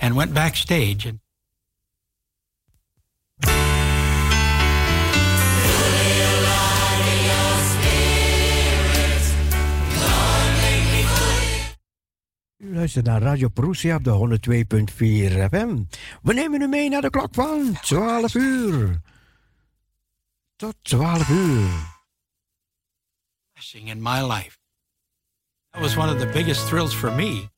and went backstage and U luistert naar Radio Prussia op de 102.4 FM. We nemen u mee naar de klok van 12 uur. Tot 12 uur. in my life. That was one of the biggest thrills for me.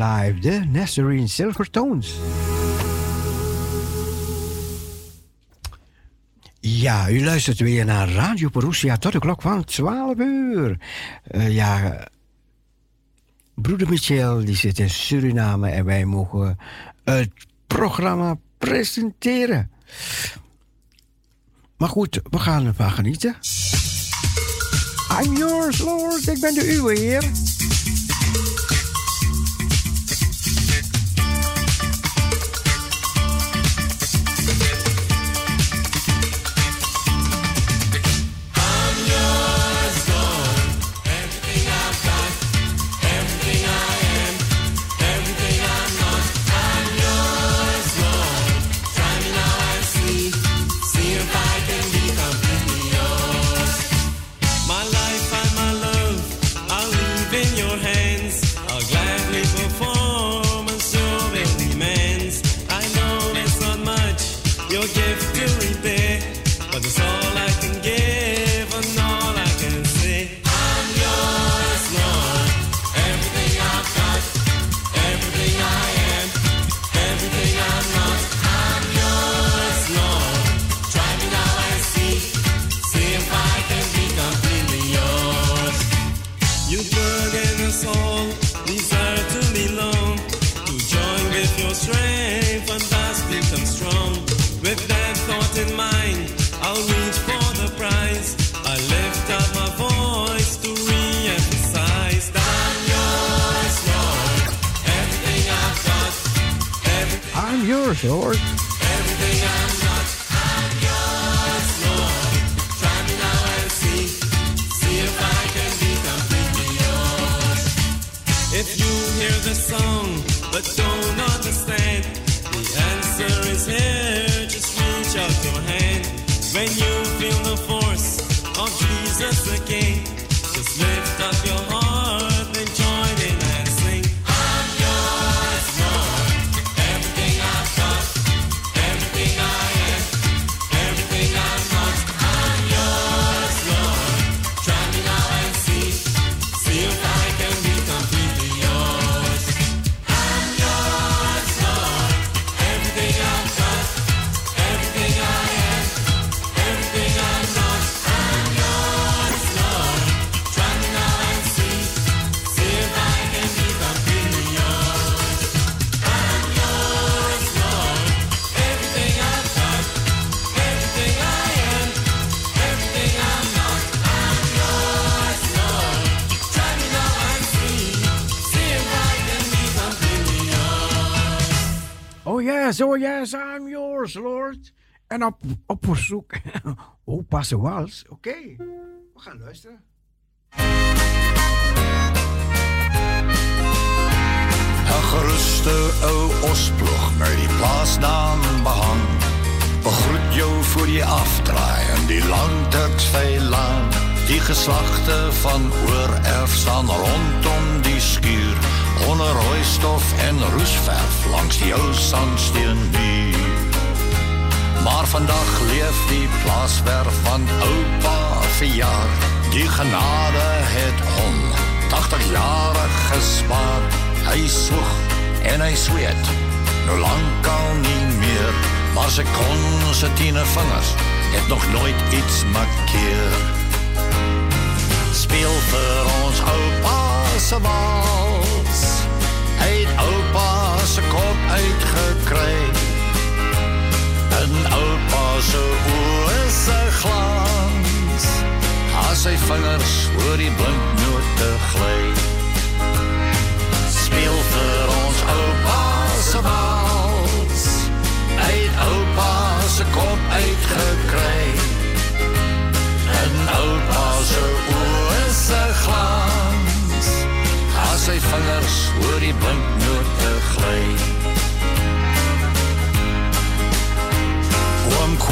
Alive, de Nazarene Silvertones. Ja, u luistert weer naar Radio Perusia tot de klok van 12 uur. Uh, ja, broeder Michel die zit in Suriname en wij mogen het programma presenteren. Maar goed, we gaan ervan genieten. I'm yours, Lord. Ik ben de uwe, Heer. En op, op verzoek, oh, passen wals. Oké, okay. we gaan luisteren. Een geruste ou osploeg met die plaatsnaam behang. Begroet jou voor die afdraai en die lang Die geslachten van oererf staan rondom die skuur onder rooistof en roesverf langs die ou sandsteenmuur. Maar vandag leef die plaaswerf van oupa verjaar. Die genade het hom 80 jare gespaar. Hy soeg en hy sweet, nou lang kan nie meer. Maar sy kon sy tiene vingers het nog nooit iets markeer. Speel vir ons oupa se wals se oë se glans. As sy vingers oor die blinknote gly. Speel vir ons oupa se wals. Het oupa se kop uitgekry. En oupa se oë se glans sy vingers oor die blinknote gly.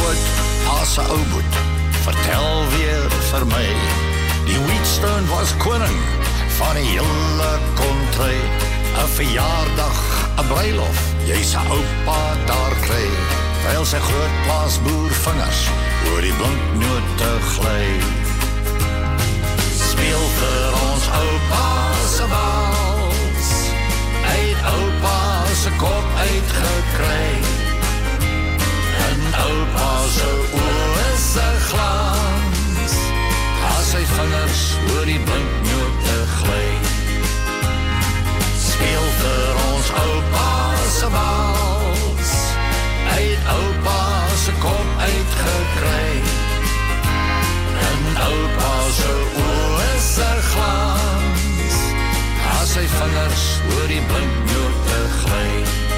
Oom Kwot, as 'n ou boet, vertel weer vir my. Die Wheatstone was koning van die hele kontry. 'n Verjaardag, 'n bruilof, jy se oupa daar kry. Terwyl sy groot plaasboer vingers oor die blinknote gly. Speel vir ons oupa se wals. Uit oupa se kop uitgekry. Oupa se oë se glans. As sy vingers oor die blinknote gly. Speel vir ons oupa se wals. Uit oupa se kop uitgekry. En oupa se oë se glans sy vingers oor die blinknote gly.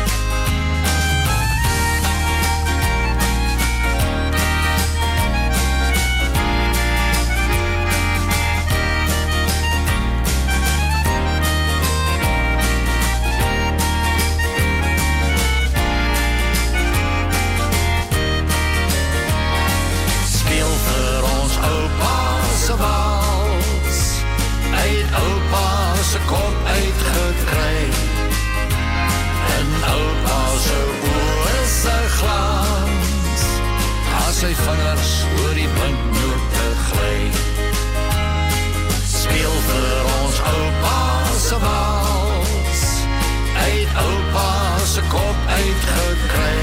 Se kop uitgekry. En oupa se oë se glans. As sy vingers oor die blinknote gly. Speel vir ons oupa se wals. Uit oupa se kop uitgekry.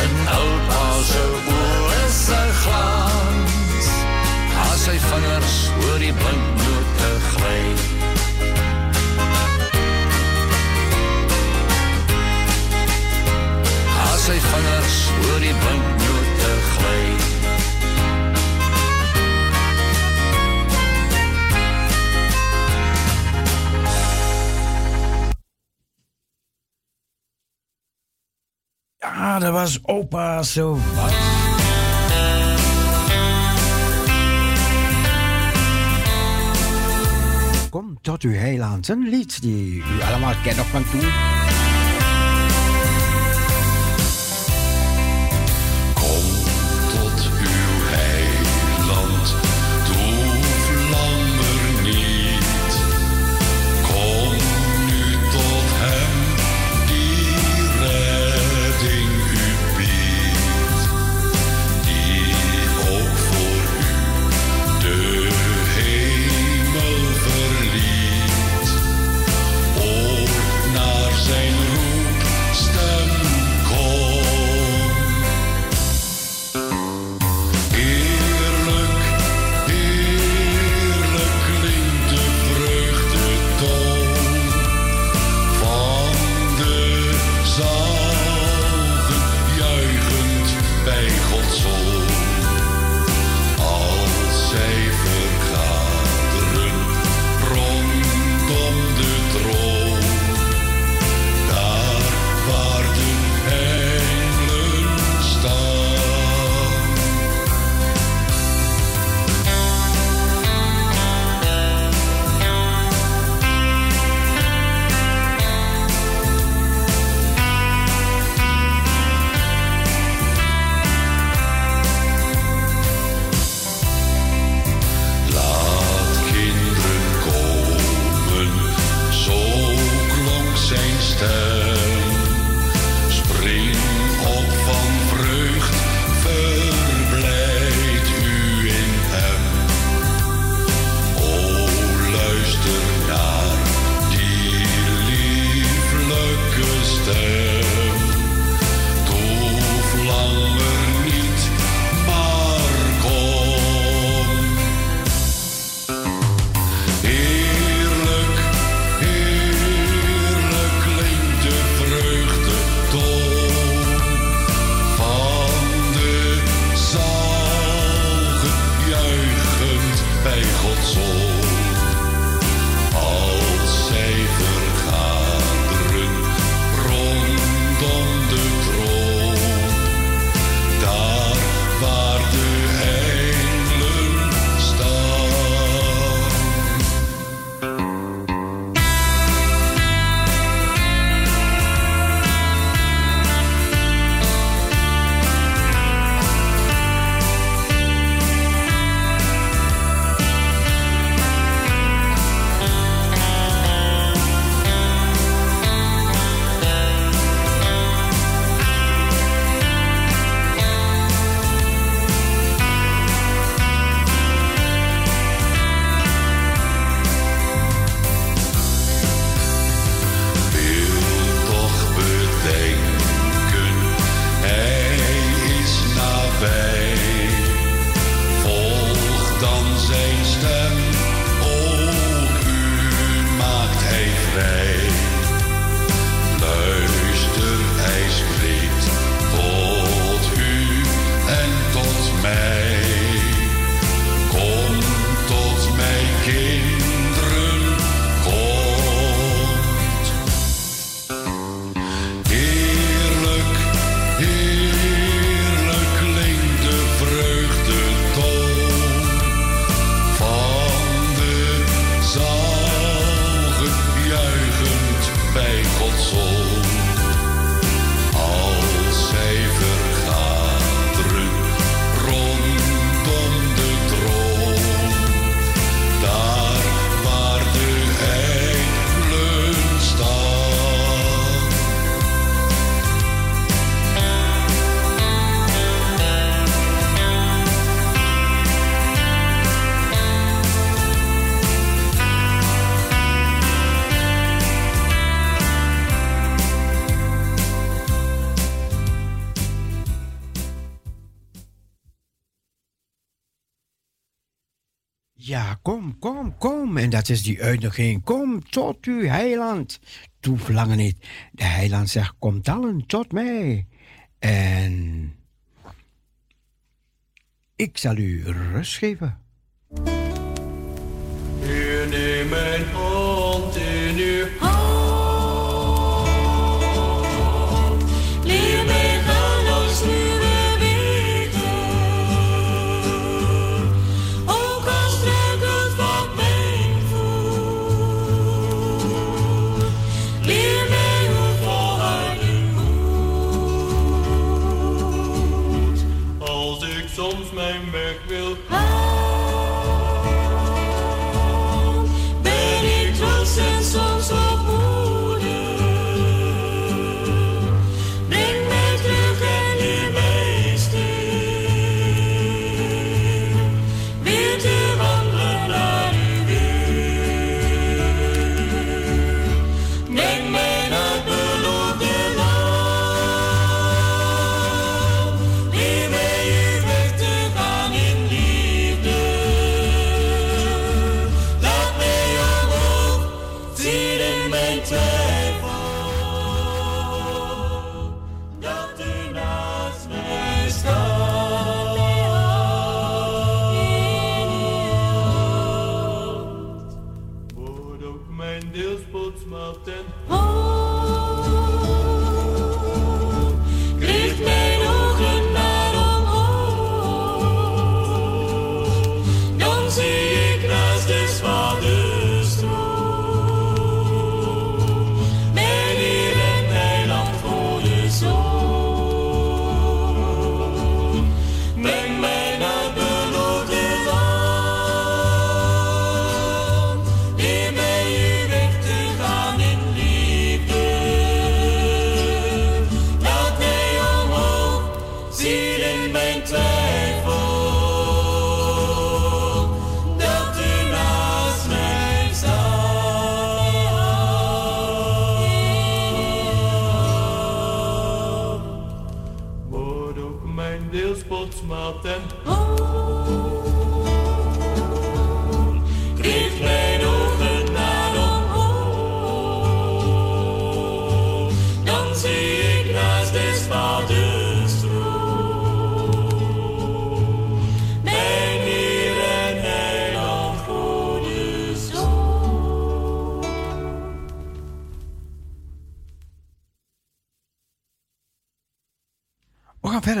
En oupa se oë se glans. As sy vingers oor die blinknote Ja, dat was opa zo wat. Kom tot uw heiland, een lied die u allemaal kent nog van toen. Kom, kom, kom. En dat is die uitnodiging. Kom tot uw heiland. Toe verlangen niet. De heiland zegt, kom allen tot mij. En ik zal u rust geven. Heer, neem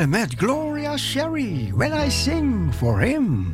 met Gloria Sherry when I sing for him.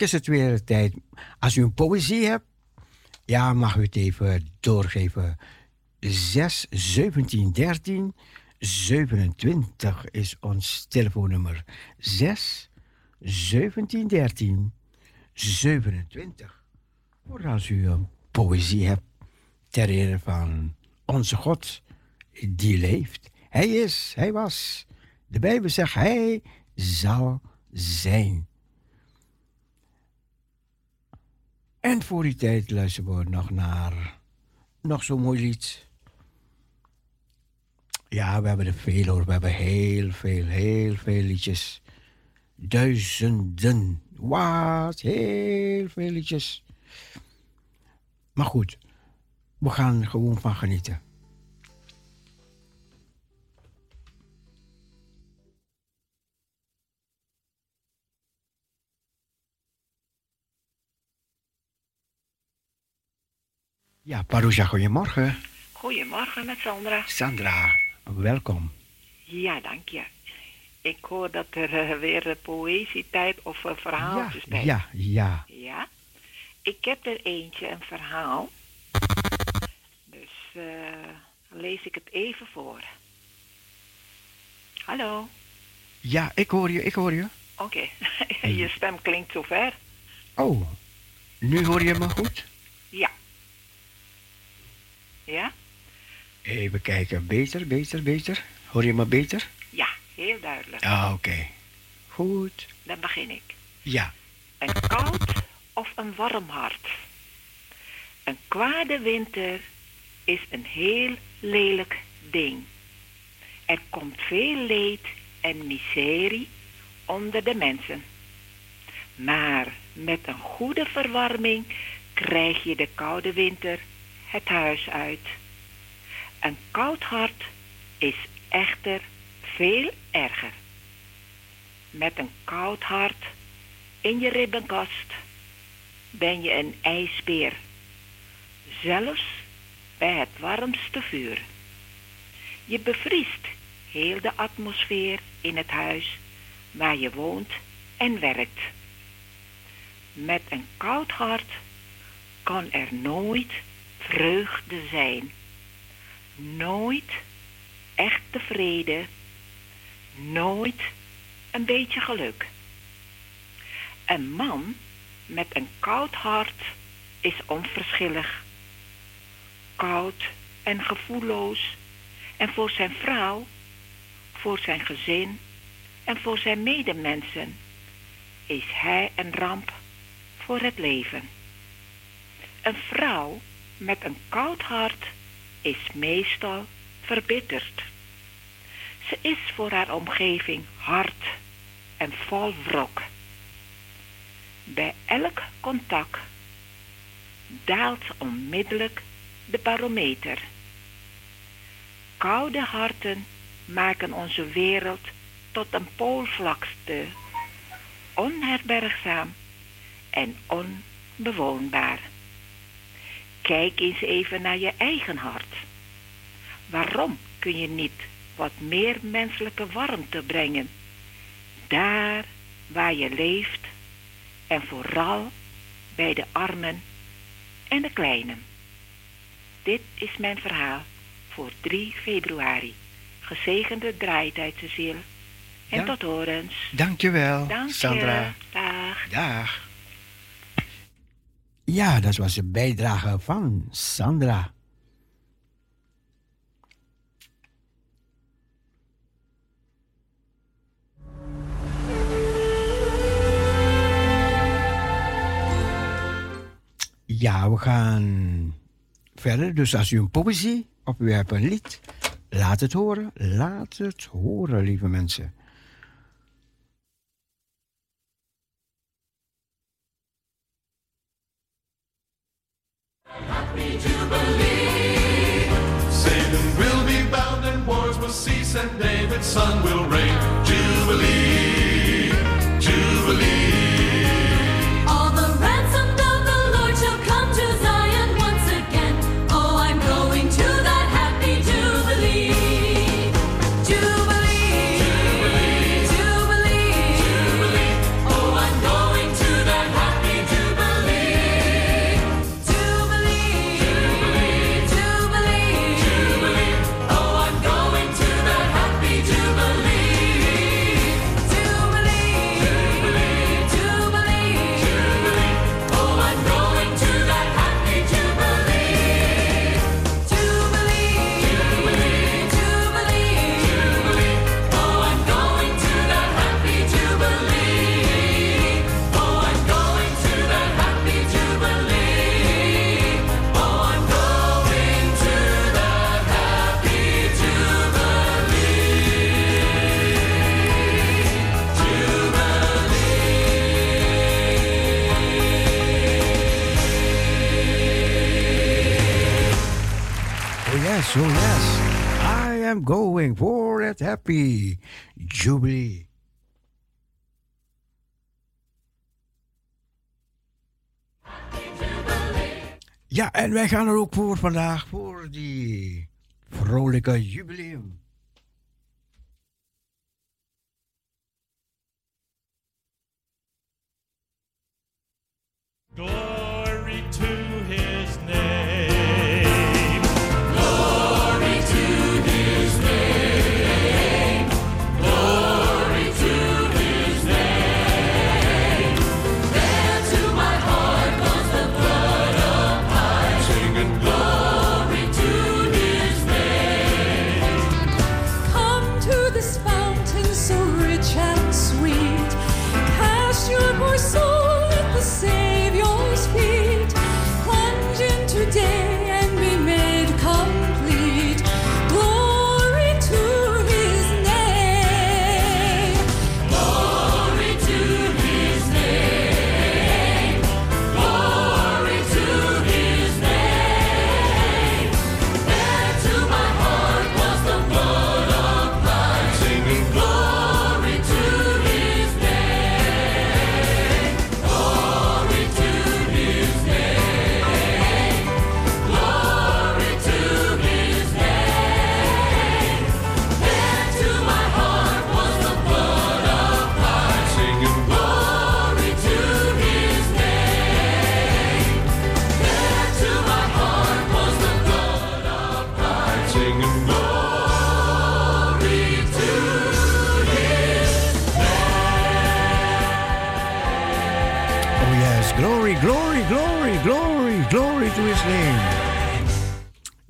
Natuurlijk is het weer tijd. Als u een poëzie hebt, ja, mag u het even doorgeven. 6 17 13 27 is ons telefoonnummer. 6 17 13 27. Voor als u een poëzie hebt ter ere van onze God die leeft. Hij is, hij was. De Bijbel zegt, hij zal zijn. En voor die tijd luisteren we nog naar nog zo'n mooi lied. Ja, we hebben er veel hoor. We hebben heel veel, heel veel liedjes. Duizenden. Wat? Heel veel liedjes. Maar goed, we gaan gewoon van genieten. Ja, Parousia, goedemorgen. Goedemorgen met Sandra. Sandra, welkom. Ja, dank je. Ik hoor dat er eh, weer poëzietijd of een verhaaltjestijd. Ja, ja, Ja? Ik heb er eentje, een verhaal. Dus eh, lees ik het even voor. Hallo. ja. ik hoor je, ik hoor je. Oké, je stem klinkt zo ver. Oh, nu hoor je me goed? Ja. Even kijken, beter, beter, beter. Hoor je me beter? Ja, heel duidelijk. Ah, oké. Goed. Dan begin ik. Ja, Een koud of een warm hart? Een kwade winter is een heel lelijk ding. Er komt veel leed en miserie onder de mensen. Maar met een goede verwarming krijg je de koude winter het huis uit. Een koud hart is echter veel erger. Met een koud hart in je ribbenkast ben je een ijsbeer. Zelfs bij het warmste vuur. Je bevriest heel de atmosfeer in het huis waar je woont en werkt. Met een koud hart kan er nooit vreugde zijn. Nooit echte vrede. Nooit een beetje geluk. Een man met een koud hart is onverschillig. Koud en gevoelloos. En voor zijn vrouw, voor zijn gezin en voor zijn medemensen is hij een ramp voor het leven. Een vrouw met een koud hart is meestal verbitterd. Ze is voor haar omgeving hard en vol wrok. Bij elk contact daalt onmiddellijk de barometer. Koude harten maken onze wereld tot een poolvlakte, onherbergzaam en onbewoonbaar. Kijk eens even naar je eigen hart. Waarom kun je niet wat meer menselijke warmte brengen? Daar waar je leeft en vooral bij de armen en de kleinen. Dit is mijn verhaal voor 3 februari. Gezegende draaitijd, Cecile. En Ja. tot horens. dankjewel, Dank je. Sandra. Dag. Dag. Ja, dat was een bijdrage van Sandra. Ja, we gaan verder. Dus als u een poëzie of u hebt een lied, laat het horen. Laat het horen, lieve mensen. And David's son will reign. En wij gaan er ook voor vandaag, voor die vrolijke jubileum.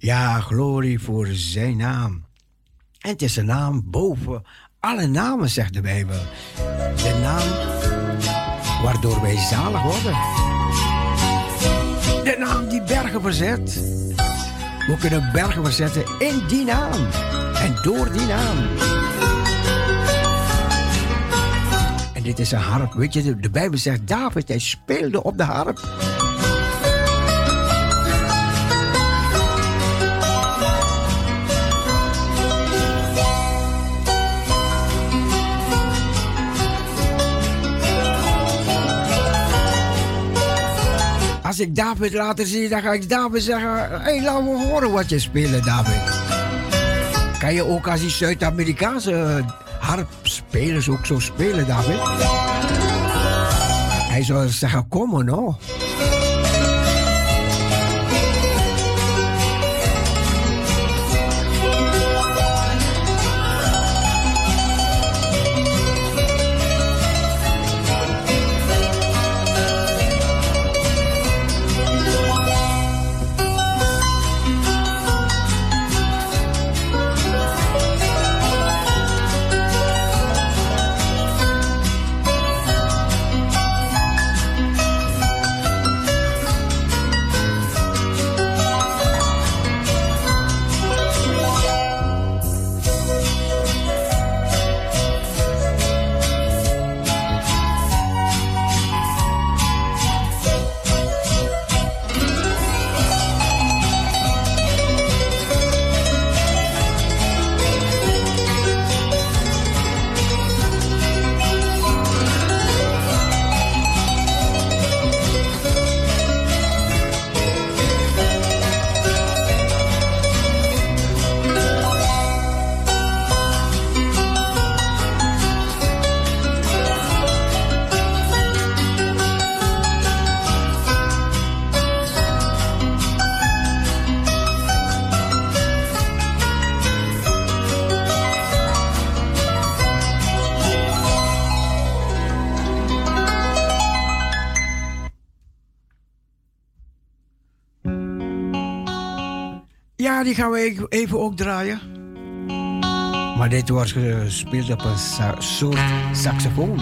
Ja, glorie voor zijn naam. En het is een naam boven alle namen, zegt de Bijbel. De naam waardoor wij zalig worden. De naam die bergen verzet. We kunnen bergen verzetten in die naam. En door die naam. En dit is een harp. Weet je, de, Bijbel zegt David, hij speelde op de harp. Als ik David later zie, dan ga ik David zeggen: hey, laat me horen wat je speelt, David. Kan je ook als die Zuid-Amerikaanse harpspelers ook zo spelen, David? Hij zou zeggen: Kom maar nou. Gaan we even ook draaien. Maar dit wordt gespeeld op een soort saxofoon.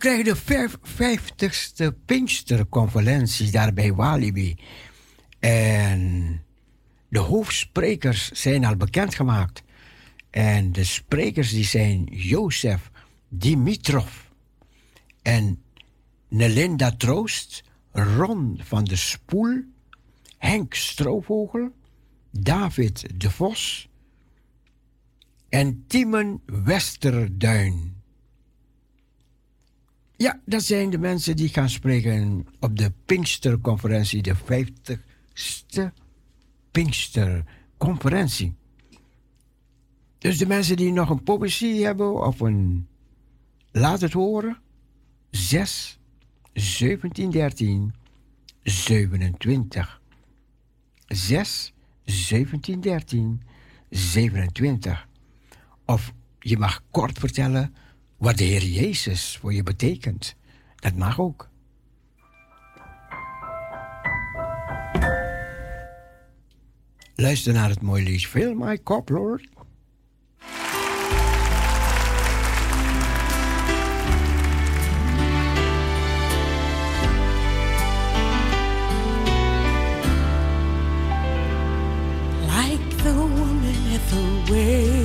Krijgen de vijf- 50ste Pinksterconferentie daar bij Walibi. En de hoofdsprekers zijn al bekendgemaakt. En de sprekers die zijn Jozef Dimitrov en Nelinda Troost, Ron van der Spoel, Henk Stroovogel, David de Vos en Timon Westerduin. Ja, dat zijn de mensen die gaan spreken op de Pinksterconferentie, de 50ste Pinksterconferentie. Dus de mensen die nog een poëzie hebben of een Laat het horen. 6, 17, 13, 27. 6, 17, 13, 27. Of je mag kort vertellen wat de Heer Jezus voor je betekent. Dat mag ook. Luister naar het mooie liedje Fill My Cup, Lord. like the woman at the well.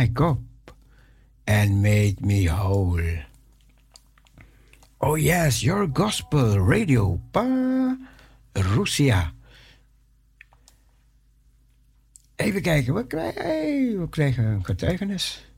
My cup and made me whole. Oh yes, your gospel radio, pa Russia. Even kijken, krijgen, we krijgen een getuigenis.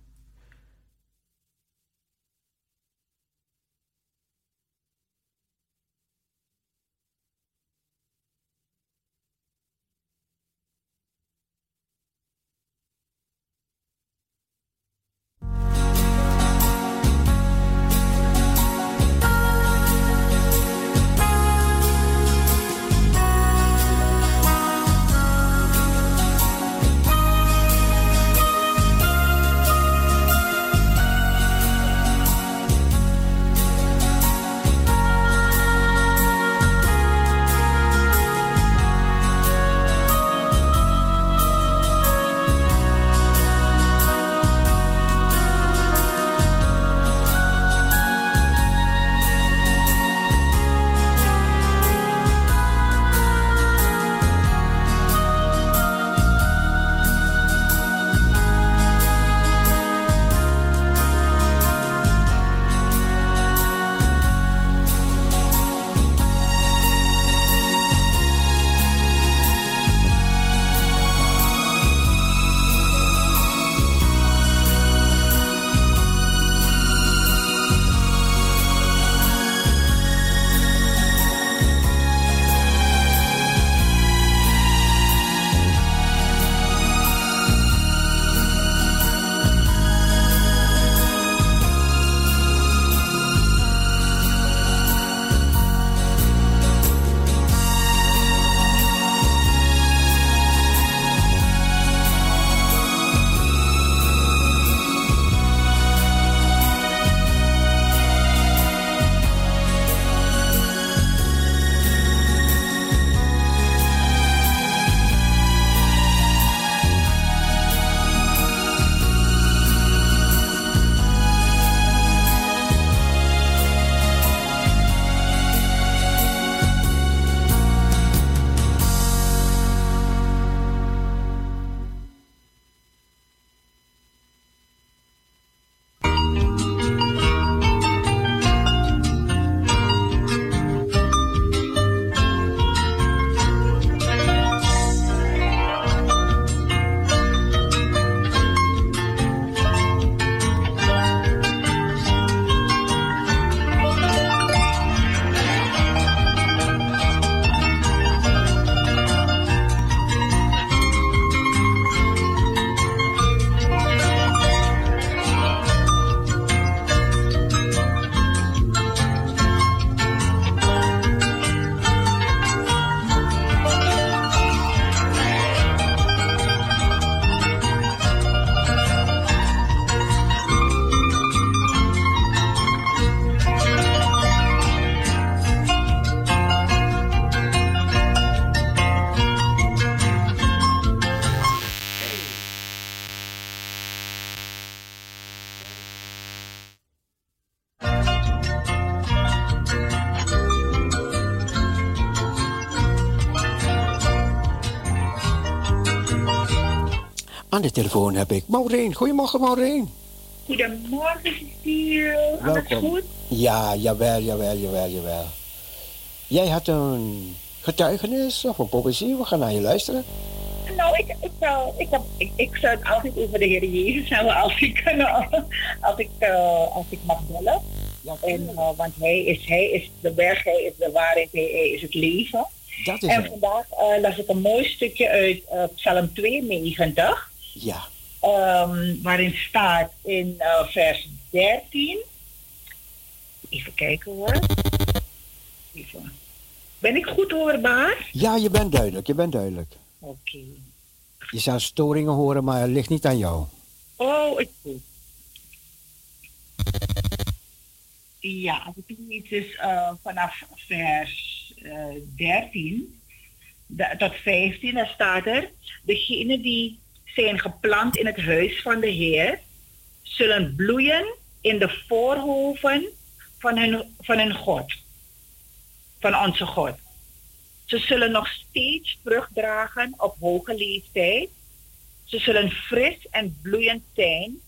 Telefoon heb ik Maureen. Goedemorgen, Maureen. Goedemorgen, Cecile. Alles goed? Ja, jawel, jawel, jawel, jawel. Jij had een getuigenis of een poëzie. We gaan naar je luisteren. Nou, ik, ik, zou, ik, heb, ik, ik zou het altijd over de Heer Jezus hebben als ik, eh, als ik, eh, als ik mag bellen. En, eh, want hij is, hij is de weg, hij is de waarheid, hij, is het leven. Dat is En vandaag eh, las ik een mooi stukje uit eh, Psalm 92. Ja. ehm, waarin staat in eh, vers 13. Even kijken hoor. Even. Ben ik goed hoorbaar? Ja, je bent duidelijk, je bent duidelijk. Oké. Je zou storingen horen, maar het ligt niet aan jou. Oh, ik goed. Ja, ik lees dus vanaf vers eh 13 da- tot 15, dan staat er: Degenen die zijn geplant in het huis van de Heer, zullen bloeien in de voorhoven van hun, van hun God, van onze God. Ze zullen nog steeds vrucht dragen op hoge leeftijd. Ze zullen fris en bloeiend zijn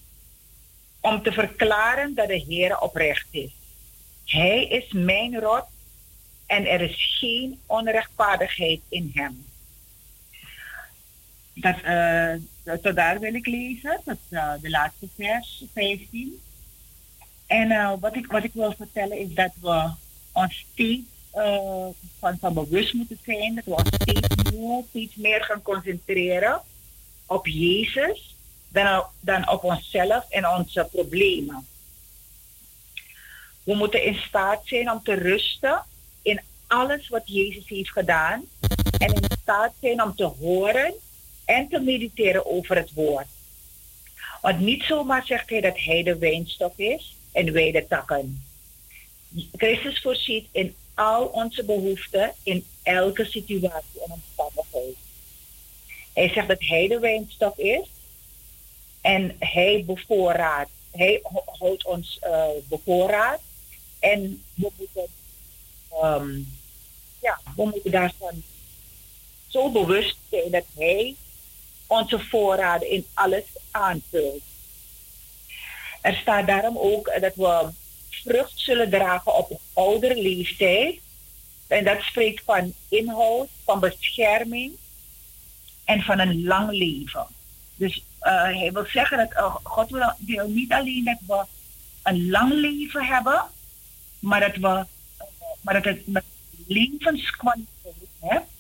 om te verklaren dat de Heer oprecht is. Hij is mijn rot en er is geen onrechtvaardigheid in hem. Dat, eh, tot daar wil ik lezen, eh, de laatste vers 15. En eh, wat, ik, wat ik wil vertellen is dat we ons steeds van, van bewust moeten zijn, dat we ons steeds meer, steeds meer gaan concentreren op Jezus dan, dan op onszelf en onze problemen. We moeten in staat zijn om te rusten in alles wat Jezus heeft gedaan en in staat zijn om te horen en te mediteren over het woord. Want niet zomaar zegt hij dat hij de wijnstok is en wij de takken. Christus voorziet in al onze behoeften in elke situatie en omstandigheid. Hij zegt dat hij de wijnstok is en hij bevoorraadt. Hij ho- houdt ons eh bevoorraad en we moeten, ehm, ja, we moeten daarvan zo bewust zijn dat hij onze voorraden in alles aanvult. Er staat daarom ook dat we vrucht zullen dragen op een oudere leeftijd. En dat spreekt van inhoud, van bescherming en van een lang leven. Dus eh, hij wil zeggen dat eh, God wil, wil niet alleen dat we een lang leven hebben, maar dat we maar dat het met levenskwaliteit hebt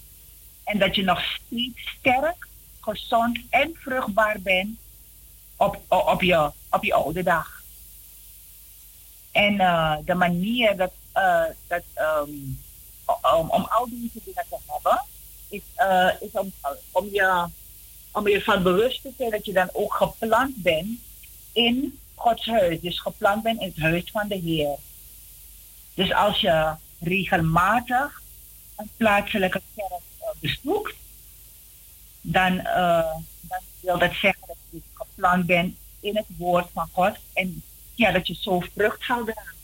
en dat je nog steeds sterk, gezond en vruchtbaar bent op, op, je, op je oude dag. En eh, de manier dat, eh, dat ehm, om, om al deze dingen te hebben, is, eh, is om, om, je, om je van bewust te zijn dat je dan ook geplant bent in Gods huis. Dus geplant bent in het huis van de Heer. Dus als je regelmatig een plaatselijke kerk bezoekt, dan, eh, dan wil dat zeggen dat je geplant bent in het woord van God en ja, dat je zo vrucht zal dragen.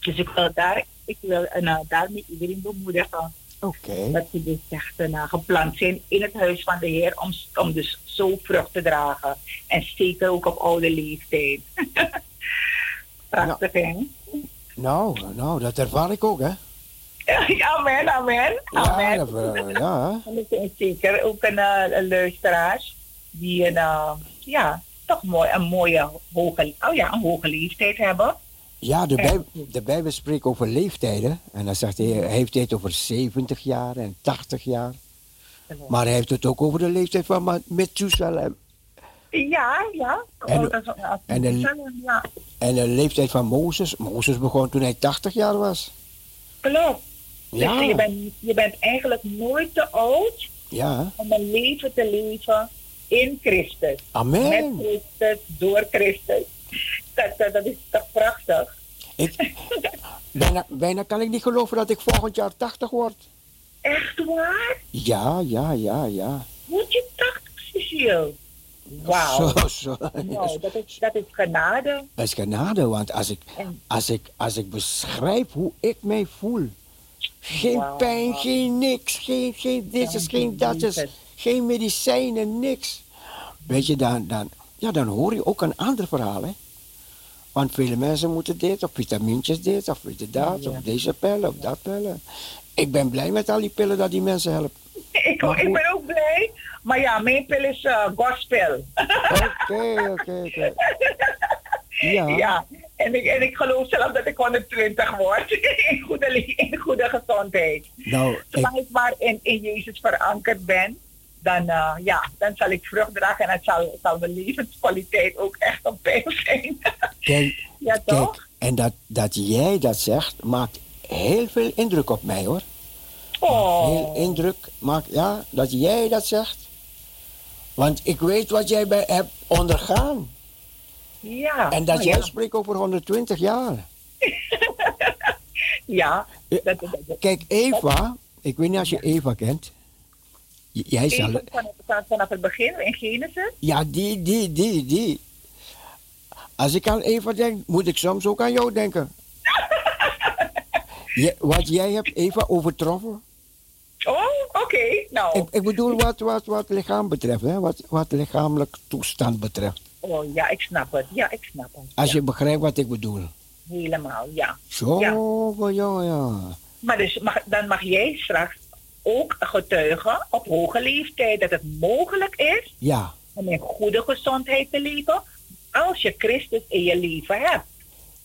Dus ik wil, daar, ik wil uh, daarmee iedereen bemoedigen Oké. dat ze dus echt uh, geplant zijn in het huis van de Heer om, om dus zo vrucht te dragen. En zeker ook op oude leeftijd. Prachtig, hè? Nou, nou, dat ervaar ik ook, hè? amen, amen. amen. Ja, dat, eh, ja. En er zijn zeker ook een, uh, een luisteraars die een, uh, ja, toch mooi, een mooie hoge, oh ja, een hoge leeftijd hebben. Ja, de, bij, de Bijbel spreekt over leeftijden. En dan zegt hij, hij heeft het over 70 jaar en 80 jaar. Maar hij heeft het ook over de leeftijd van Methuselah. Ja, ja. En, oh, en, de, ja. en de leeftijd van Mozes. Mozes begon toen hij 80 jaar was. Klopt. Ja. Dus je, bent, je bent eigenlijk nooit te oud ja. om een leven te leven in Christus. Amen. Met Christus, door Christus. Dat, dat, is toch prachtig? Ik, bijna, bijna kan ik niet geloven dat ik volgend jaar 80 word. Echt waar? Ja, ja, ja, ja. Moet je 80, Cecile? Wauw. Zo, zo. Nou, dat is, dat is genade. Dat is genade, want als ik, als ik, als ik beschrijf hoe ik mij voel. Geen wow. pijn, geen niks, geen, geen dit is, geen dat is, geen medicijnen, niks. weet je, dan, dan, ja, dan hoor je ook een ander verhaal, hè. Want vele mensen moeten dit, of vitamintjes dit, of je dat, Ja. of deze pillen, of dat pillen. Ik ben blij met al die pillen dat die mensen helpen. Ik, ik ben ook blij. Maar ja, mijn pil is eh, gospel. Oké, oké, oké. Ja. Ja, en ik, en ik geloof zelf dat ik 120 word. In goede, in goede gezondheid. Nou, ik, Zolang ik maar in, in Jezus verankerd ben, dan, eh, ja, dan zal ik vrucht dragen en het zal, zal mijn levenskwaliteit ook echt op peil zijn. kijk, ja, toch? kijk, en dat, dat jij dat zegt, maakt heel veel indruk op mij, hoor. Oh, Heel indruk maakt, ja, dat jij dat zegt. Want ik weet wat jij bij hebt ondergaan. Ja. En dat oh, jij ja. spreekt over 120 jaar. Ja, Eh, dat, dat, dat, Kijk, Eva, ik weet niet als je Eva kent. Jij zal. Even van, van, vanaf het begin in Genesis. Ja, die, die, die, die. Als ik aan Eva denk, moet ik soms ook aan jou denken. Je, wat jij hebt Eva overtroffen. Oh, oké. Nou, Ik, ik bedoel wat, wat, wat lichaam betreft, hè? Wat, wat lichamelijk toestand betreft. Oh ja, ik snap het. Ja, ik snap het. Als Ja, je begrijpt wat ik bedoel. Helemaal, ja. Zo, Ja. ja, ja. Maar dus mag, dan mag jij straks ook getuigen op hoge leeftijd dat het mogelijk is Ja, om in goede gezondheid te leven als je Christus in je leven hebt.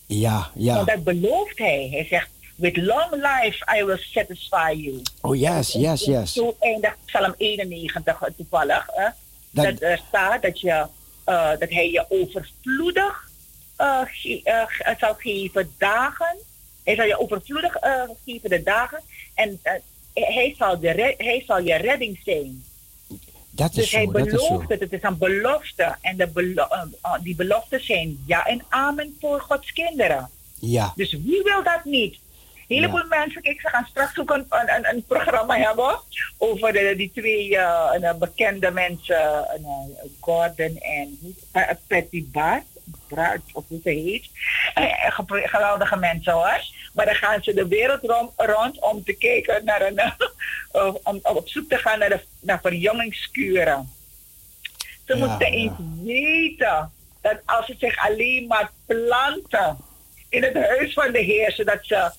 ja, Want ja. dat belooft hij. Hij zegt, with long life I will satisfy you. Oh, yes, yes, yes. Zo eindigt Psalm 91 toevallig. Hè? Dat- Dat, er staat dat, je, eh, dat hij je overvloedig eh, ge- eh, ge- zal geven dagen. Hij zal je overvloedig eh, geven de dagen. En eh, hij, zal de hij zal je redding zijn. Dat is Dus hij zo, is belooft het. Het is een belofte. En de belo- eh, eh, die beloften zijn ja en amen voor Gods kinderen. Ja, Dus wie wil dat niet? Een heleboel mensen, kijk, ze gaan straks ook een, een, een, een programma hebben over de, die twee eh, een, eh, bekende mensen, een, eh, Gordon en eh, Patty Bart, Bart, of hoe ze heet. Eh, geweldige mensen hoor. Maar dan gaan ze de wereld rond, rond om te kijken naar een, eh, om, om op zoek te gaan naar, de, naar verjongingskuren. Ze Ja, moeten ja. eens weten dat als ze zich alleen maar planten in het huis van de Heer, zodat ze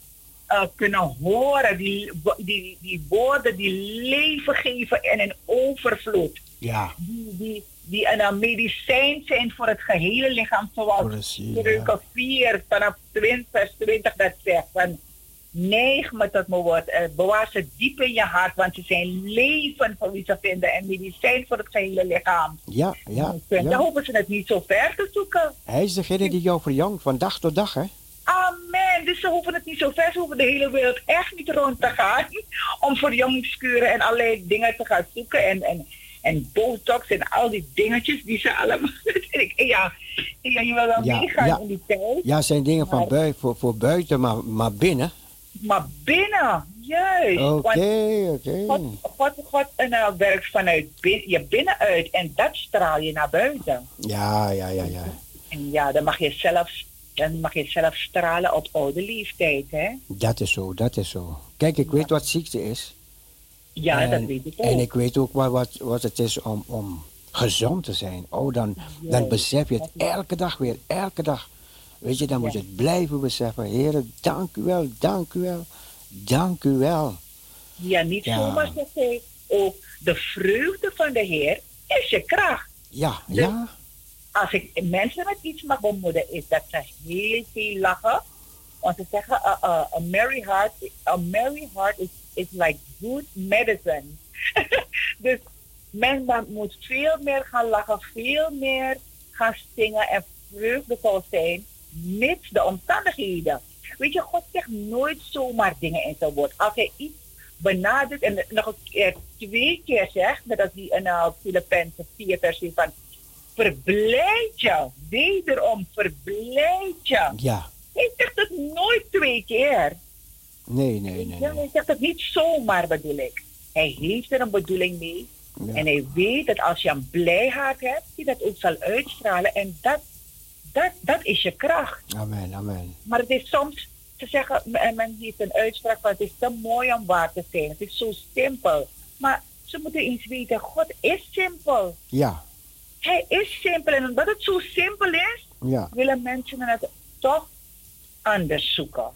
eh, kunnen horen, die, die, die woorden die leven geven en een overvloed. ja. Die, die, die een eh, medicijn zijn voor het gehele lichaam, zoals Spreuken 4 vanaf 20, vers 20 dat zegt. Van, Neig me tot mijn woord. eh, bewaar ze diep in je hart, want ze zijn leven voor wie ze vinden en medicijn voor het gehele lichaam. Ja, ja, Dan ja. hoeven ze het niet zo ver te zoeken. Hij is degene die jou verjongt van dag tot dag, hè? Amen. Dus ze hoeven het niet zo ver. Ze hoeven de hele wereld echt niet rond te gaan. Om verjongingskuren en allerlei dingen te gaan zoeken. En, en, en botox en al die dingetjes die ze allemaal... Ja, ja, je wil wel Ja, meegaan ja. in die tijd. Ja, zijn dingen van Maar- bui, voor, voor buiten, maar, maar binnen. Maar binnen, juist. Oké, oké. God, God, God eh, werkt vanuit bin- je binnenuit. En dat straal je naar buiten. Ja, ja, ja, ja. En ja, dan mag je zelf, dan mag je zelf stralen op oude leeftijd, hè? Dat is zo, dat is zo. Kijk, ik weet wat ziekte is. Ja, en, dat weet ik ook. En ik weet ook wat, wat, wat het is om, om gezond te zijn. Oh, dan, dan besef je het elke dag weer, elke dag. Weet je, dan moet je het blijven beseffen. Heren, dank u wel, dank u wel, dank u wel. Ja, niet Ja. zomaar hij ook, de vreugde van de Heer is je kracht. Ja, ja, Als ik mensen met iets mag bemoedigen, is dat ze heel veel lachen. Want ze zeggen, uh, uh, a merry heart, a merry heart is, is like good medicine. dus men moet veel meer gaan lachen, veel meer gaan zingen en vreugdevol zijn, mits de omstandigheden. Weet je, God zegt nooit zomaar dingen in zijn woord. Als hij iets benadrukt en nog een keer twee keer zegt, net als die in uh, Filippenzen 4 vers 4 van, verblijd je, wederom verblijd je. ja. Hij zegt het nooit twee keer. Nee, nee, nee. Hij zegt het niet zomaar bedoel ik. Hij heeft er een bedoeling mee. Ja. En hij weet dat als je een blij hart hebt, hij dat ook zal uitstralen. En dat, dat, dat is je kracht. Amen, amen. Maar het is soms te zeggen, en men heeft een uitspraak van het is te mooi om waar te zijn. Het is zo simpel. Maar ze moeten eens weten, God is simpel. Ja, Hij is simpel. En omdat het zo simpel is, Ja. willen mensen het toch anders zoeken.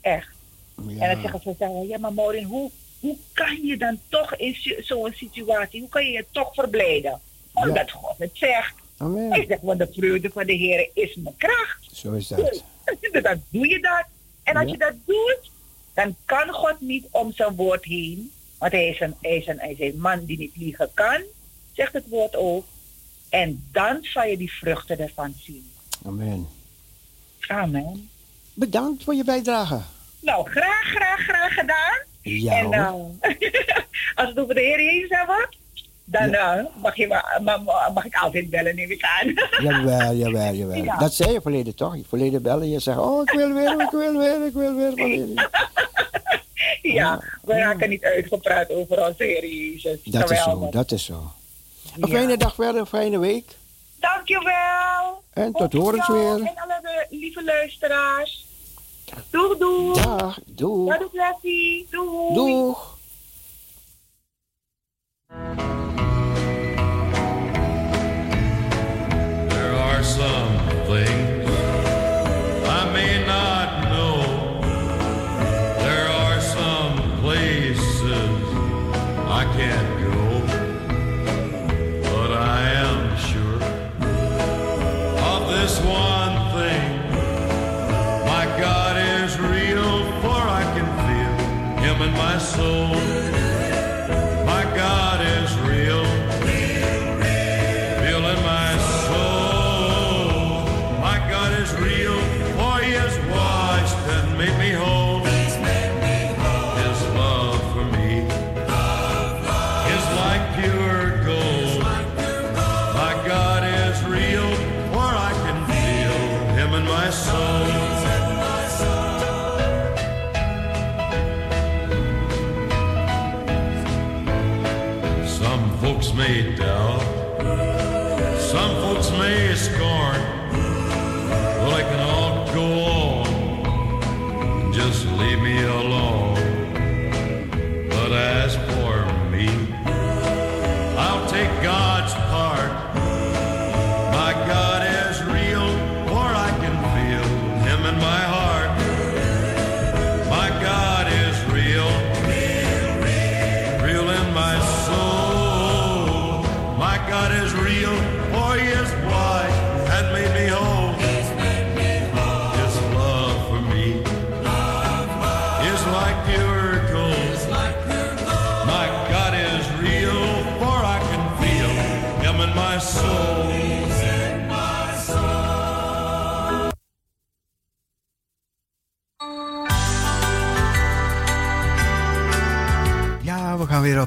Echt. En dan zeggen ze, zeggen, ja maar Maureen, hoe, hoe kan je dan toch in zo'n situatie, hoe kan je je toch verblijden? Omdat God het zegt. Hij Amen. zegt, want de vreugde van de Heer is mijn kracht. Zo is Dus dat. dan doe je dat. En als je dat doet, dan kan God niet om zijn woord heen. Want hij is, een, hij, is een, hij is een man die niet liegen kan, zegt het woord ook. En dan zal je die vruchten ervan zien. Amen. Amen. Bedankt voor je bijdrage. Nou, graag, graag, graag gedaan. Ja en eh, als het over de Heer Jezus hebben, dan eh, mag, je, ma- ma- mag ik altijd bellen, neem ik aan. Jawel, jawel, jawel. Ja. Dat zei je verleden toch? Je verleden bellen je zegt, oh ik wil weer, ik wil weer, ik wil weer. ja, we raken niet uitgepraat over onze Heer Jezus. Dat is zo, dat is zo. Een Ja. fijne dag verder, een fijne week. Dankjewel. En tot horens weer. En alle de lieve luisteraars. Doeg, doeg. Dag, doeg. You. Doeg. Doeg. There are some my soul.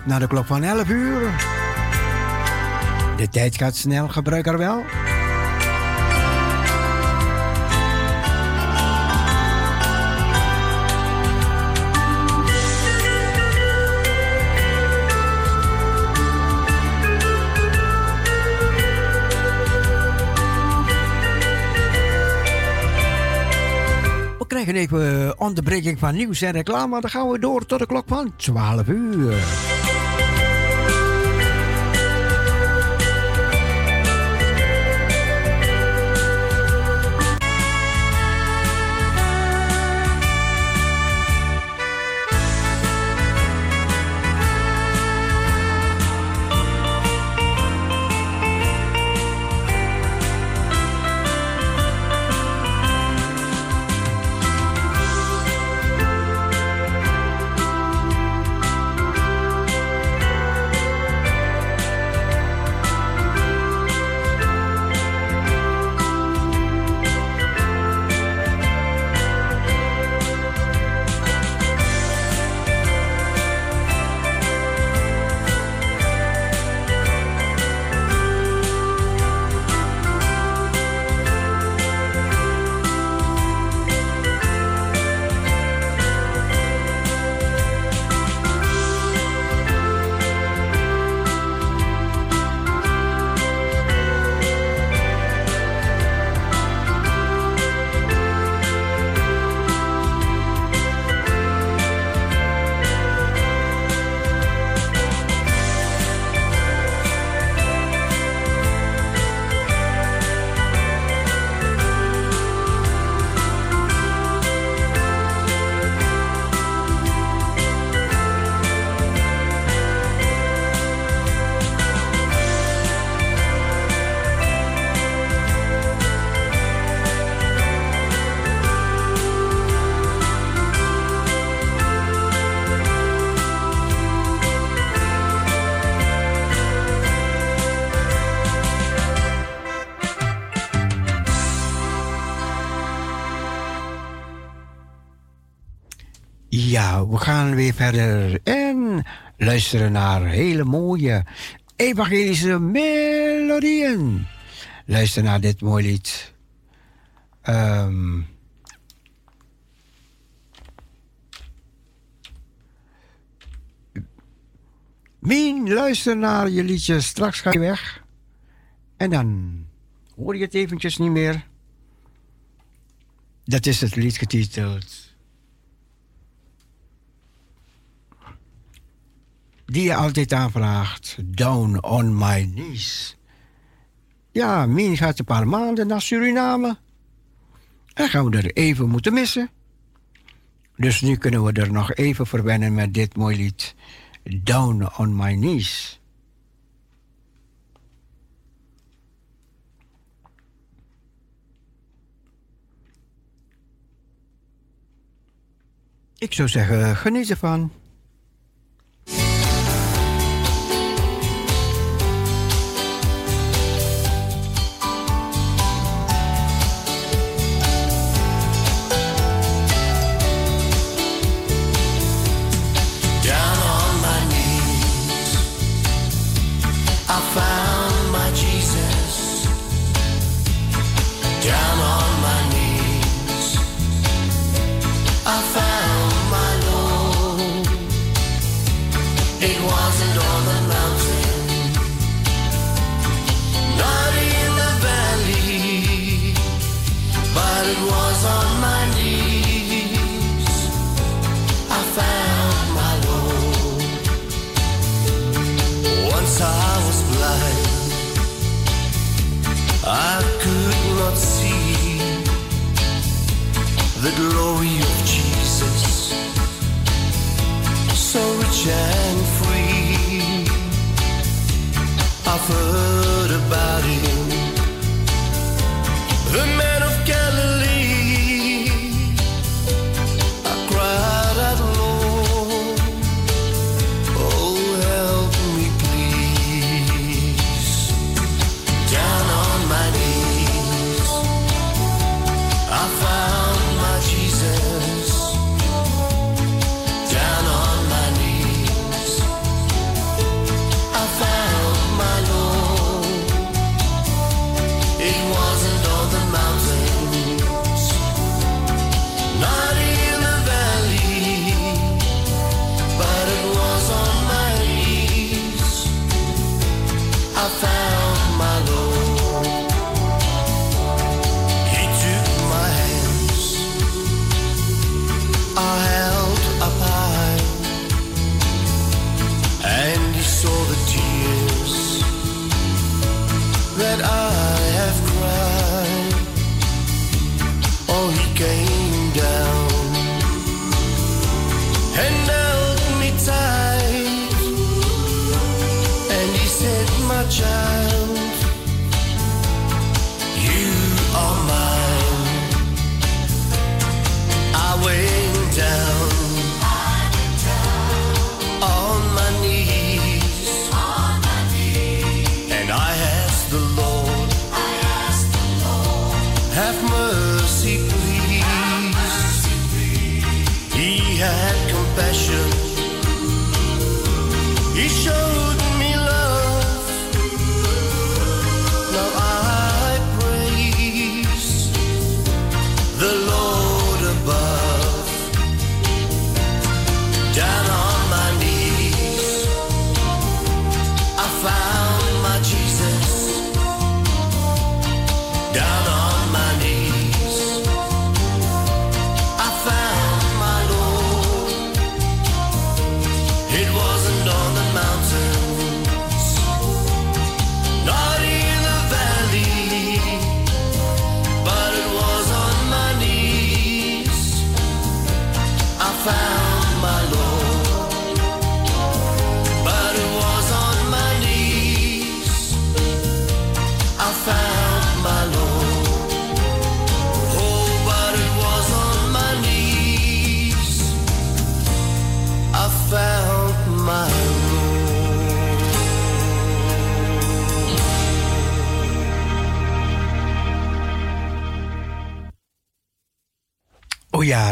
Naar de klok van 11 uur. De tijd gaat snel, gebruik er wel. We krijgen even onderbreking van nieuws en reclame. Dan gaan we door tot de klok van 12 uur. Ja, we gaan weer verder en luisteren naar hele mooie evangelische melodieën. Luister naar dit mooie lied. Ehm Mien, luister naar je liedje. Straks ga je weg. En dan hoor je het eventjes niet meer. Dat is het lied getiteld. Die je altijd aanvraagt. Down on my knees. Ja, Mien gaat een paar maanden naar Suriname. En gaan we er even moeten missen. Dus nu kunnen we er nog even verwennen met dit mooie lied. Down on my knees. Ik zou zeggen, geniet ervan. I could not see the glory of Jesus, so rich and free. I've heard about him, the man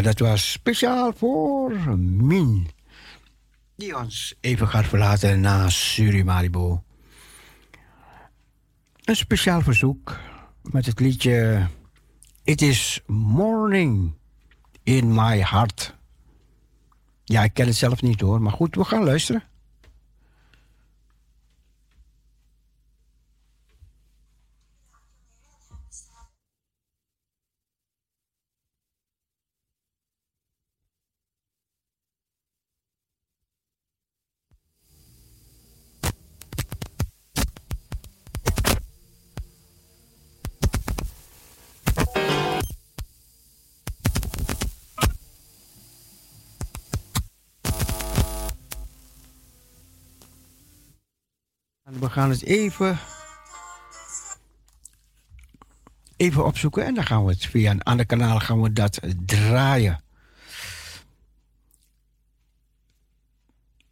dat was speciaal voor Min, die ons even gaat verlaten na Surimaribo. Een speciaal verzoek met het liedje It is Morning in My Heart. Ja, ik ken het zelf niet hoor, maar goed, we gaan luisteren. We gaan het even, even opzoeken en dan gaan we het via een ander kanaal gaan we dat draaien.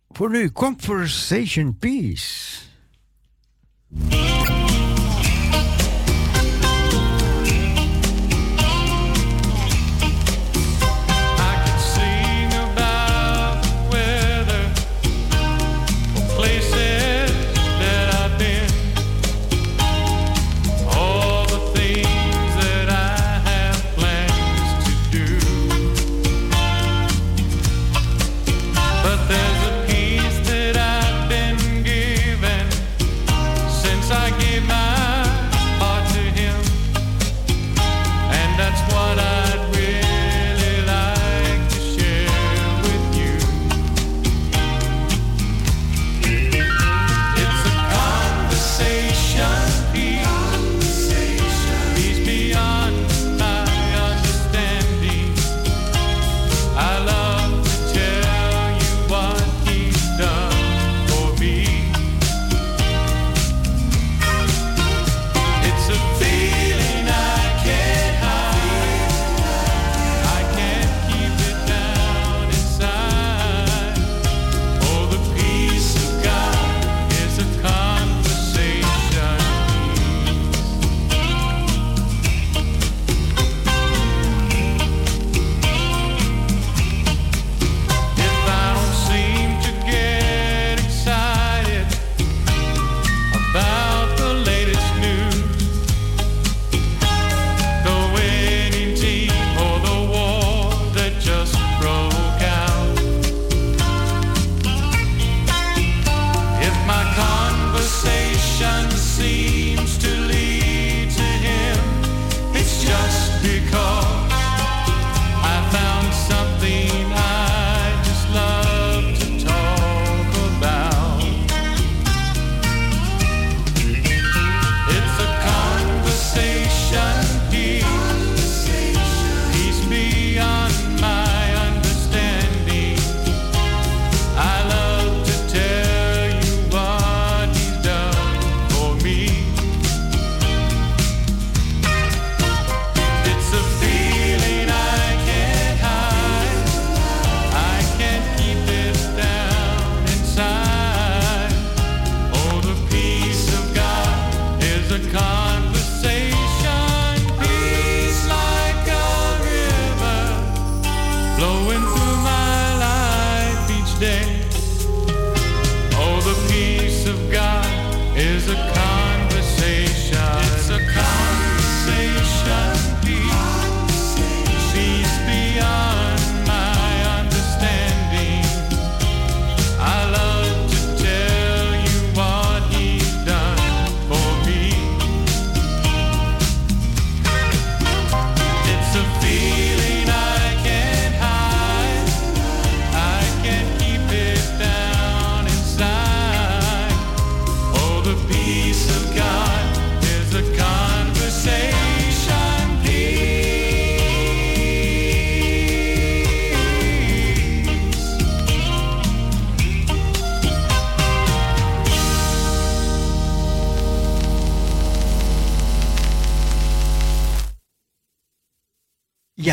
Voor nu, Conversation Peace.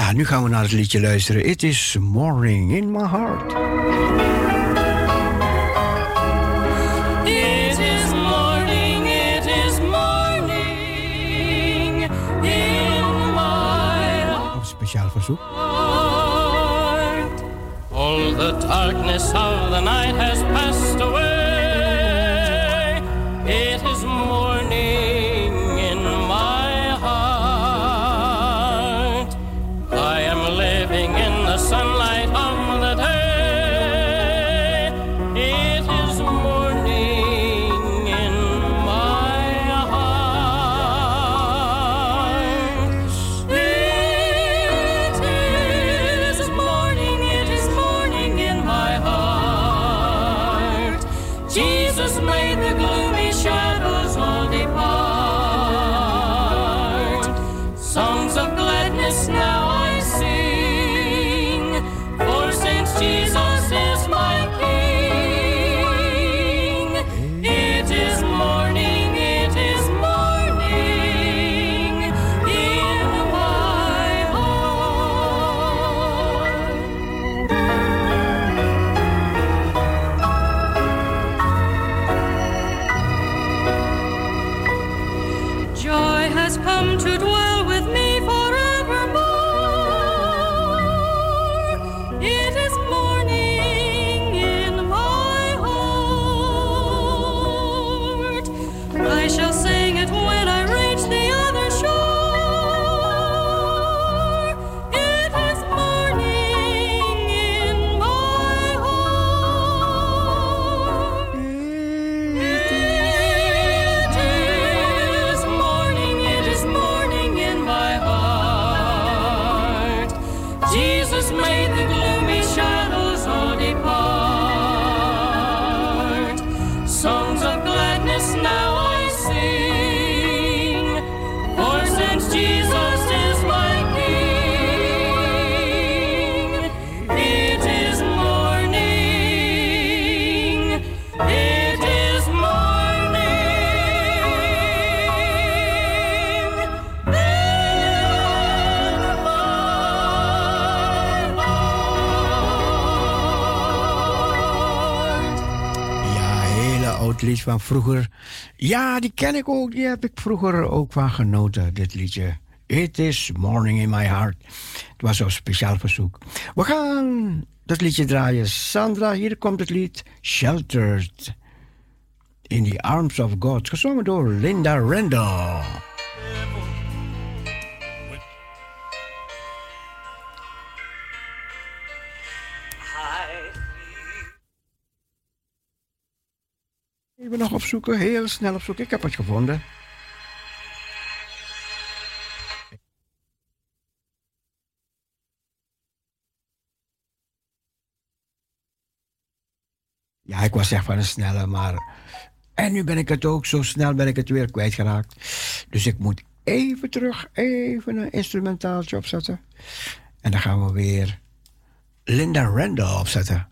Ja, nu gaan we naar het liedje luisteren. It is Morning in My Heart. speciaal is All the darkness of the night has passed away. Een oud lied van vroeger. Ja, die ken ik ook. Die heb ik vroeger ook van genoten, dit liedje. It is morning in my heart. Het was zo'n speciaal verzoek. We gaan dat liedje draaien. Sandra, hier komt het lied Sheltered. In the Arms of God. Gezongen door Linda Randall. Even nog opzoeken, heel snel opzoeken. Ik heb het gevonden. Ja, ik was echt van een snelle, maar... En nu ben ik het ook, zo snel ben ik het weer kwijtgeraakt. Dus ik moet even terug, even een instrumentaaltje opzetten. En dan gaan we weer Linda Randall opzetten.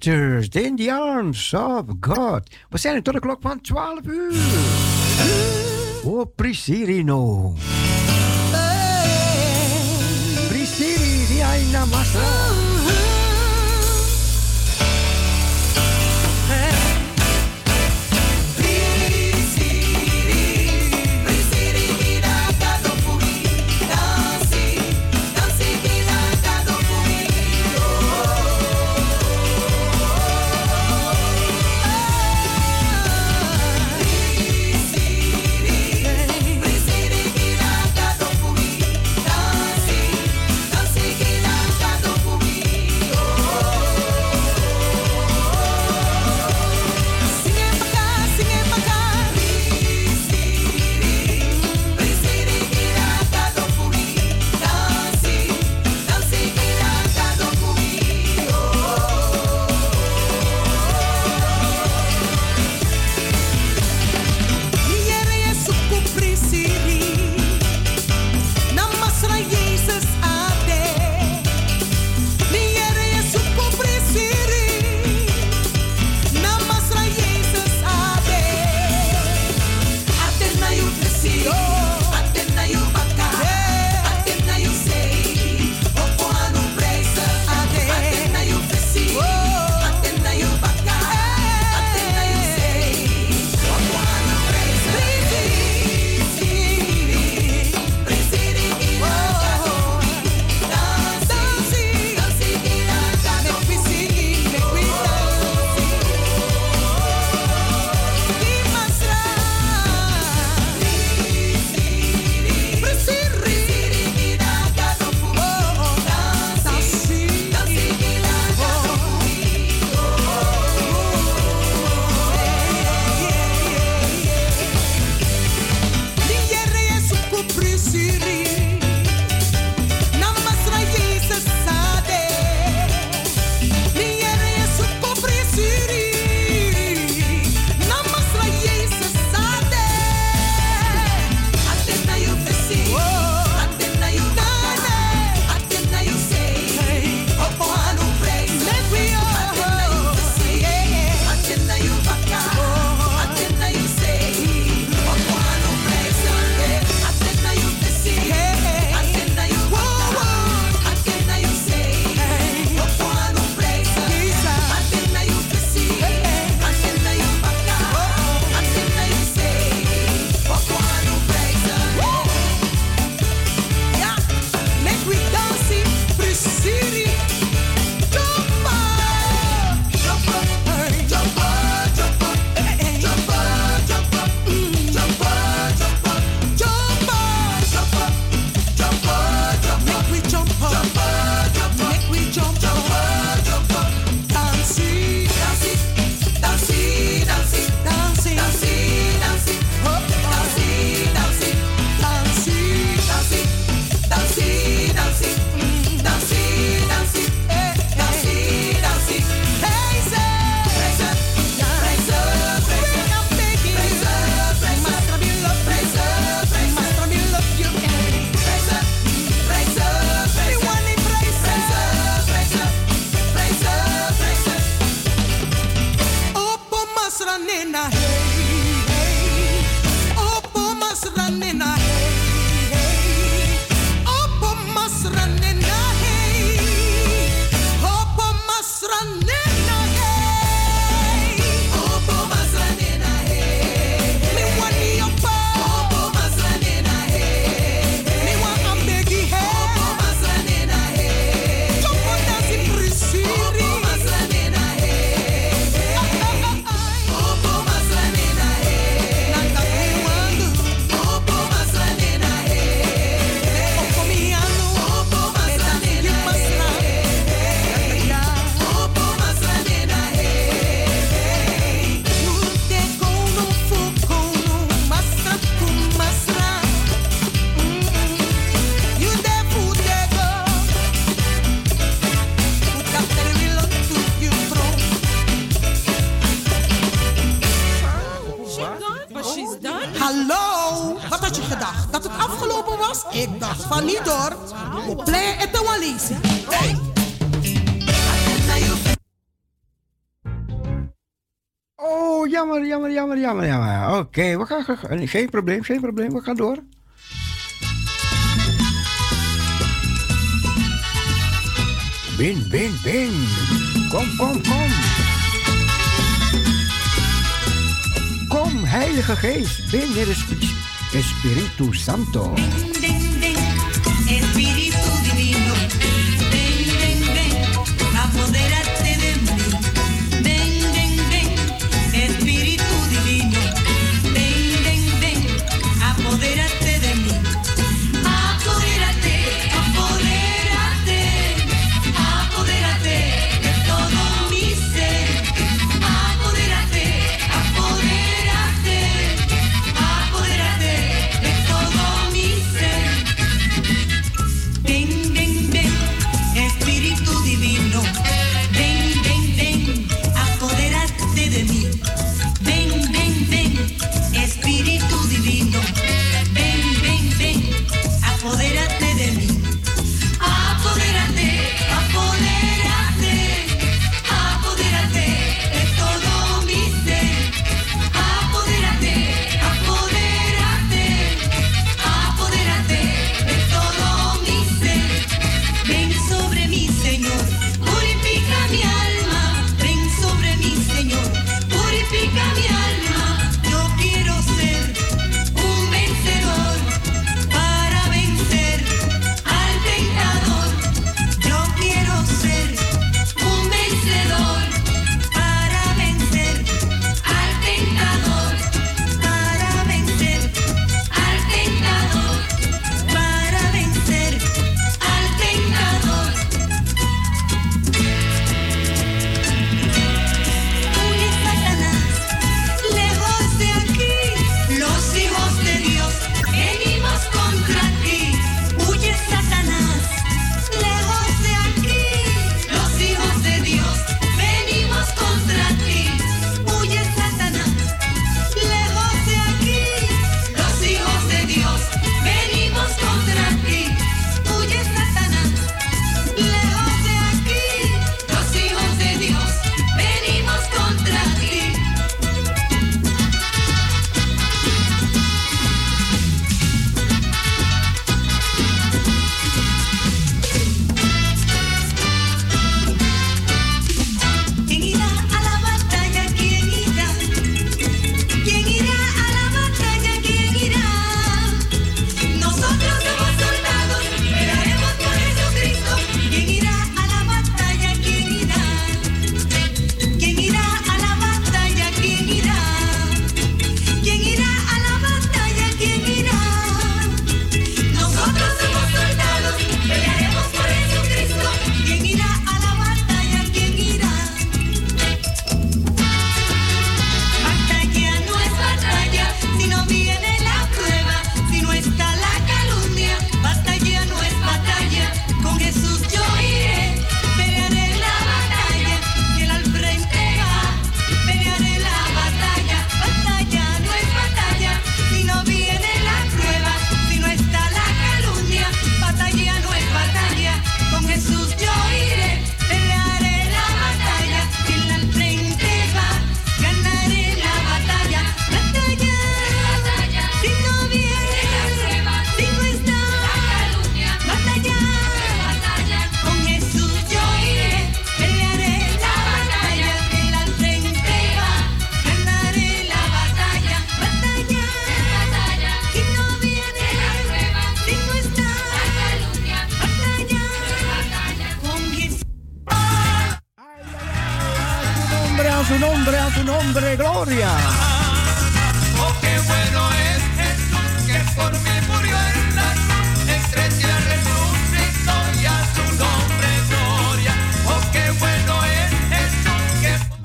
Waters in the arms of God. We zijn er tot de klok van 12 uur. Oh, Prisirino. Prisiri, die Aina Massa. Oh. maar, ja maar. Oké, we gaan... Eh, geen probleem, geen probleem. We gaan door. Bin, bin, bin. Kom, kom, kom. Kom, Heilige Geest, bin in Spiritus Santo.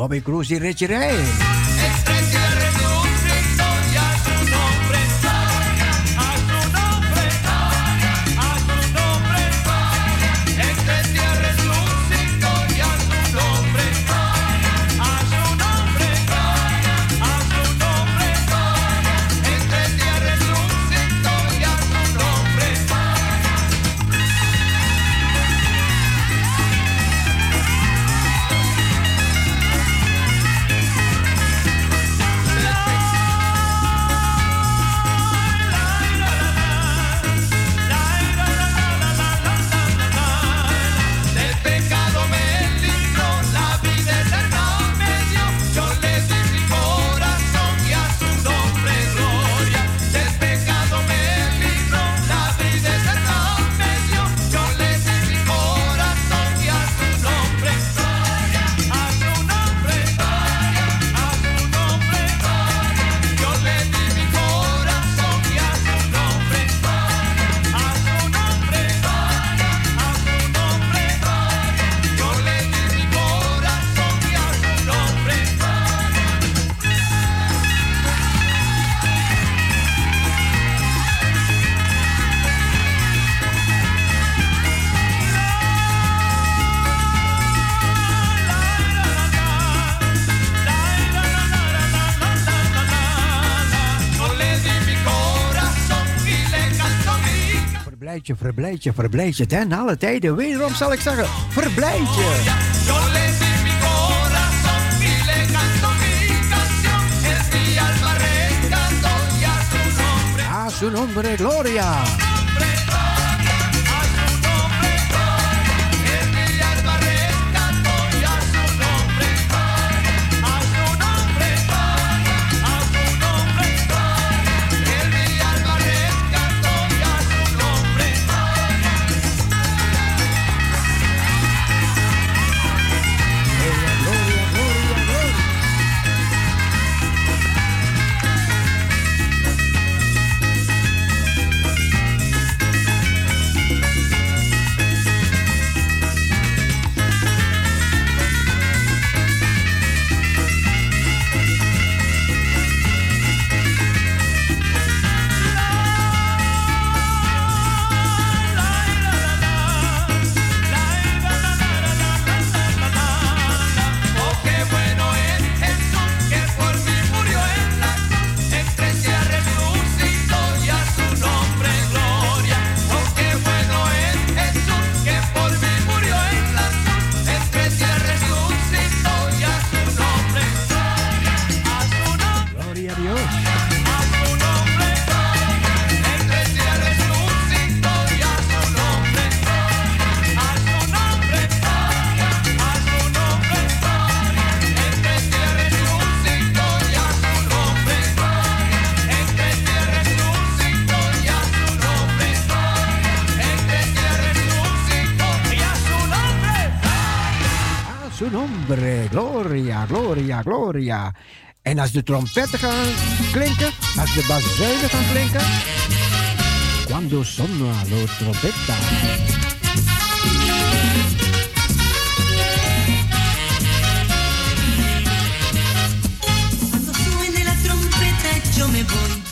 Bobby Cruz y Richie Ray. verblijd je, verblijd je. Ten alle tijden, wederom zal ik zeggen, verblijd je. Su ah, nombre, Gloria. su nombre, gloria, gloria, gloria. En als de trompetten gaan klinken, als de bazuinen gaan klinken. Cuando sono la trompeta.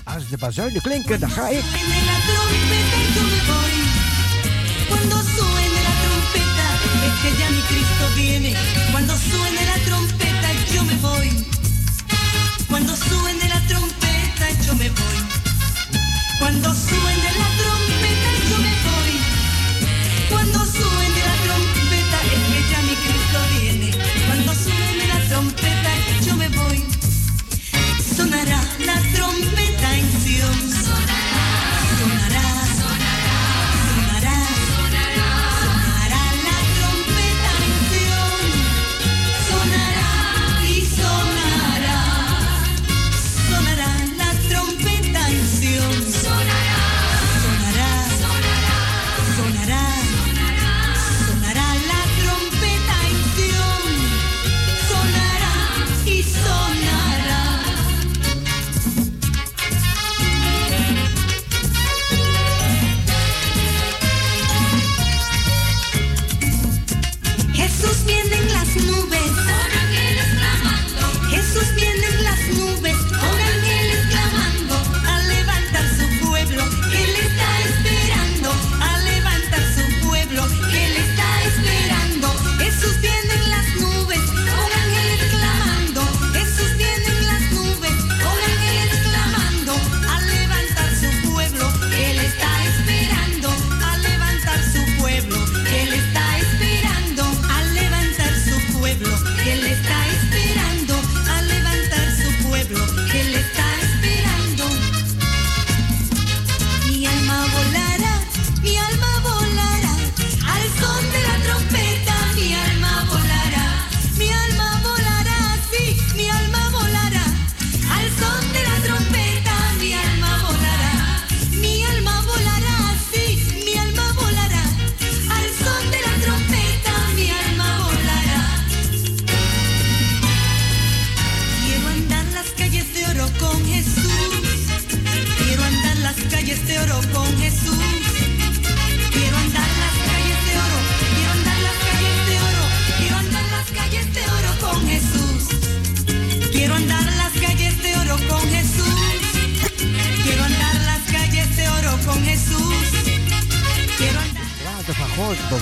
Als de bazuinen klinken, dan ga ik. Cuando Es que ya mi Cristo viene, cuando suene la trompeta yo me voy. Cuando suene la trompeta yo me voy. Cuando suene la trompeta yo me voy. Cuando suene la trompeta es que ya mi Cristo viene. Cuando suene la trompeta yo me voy. Sonará la trompeta.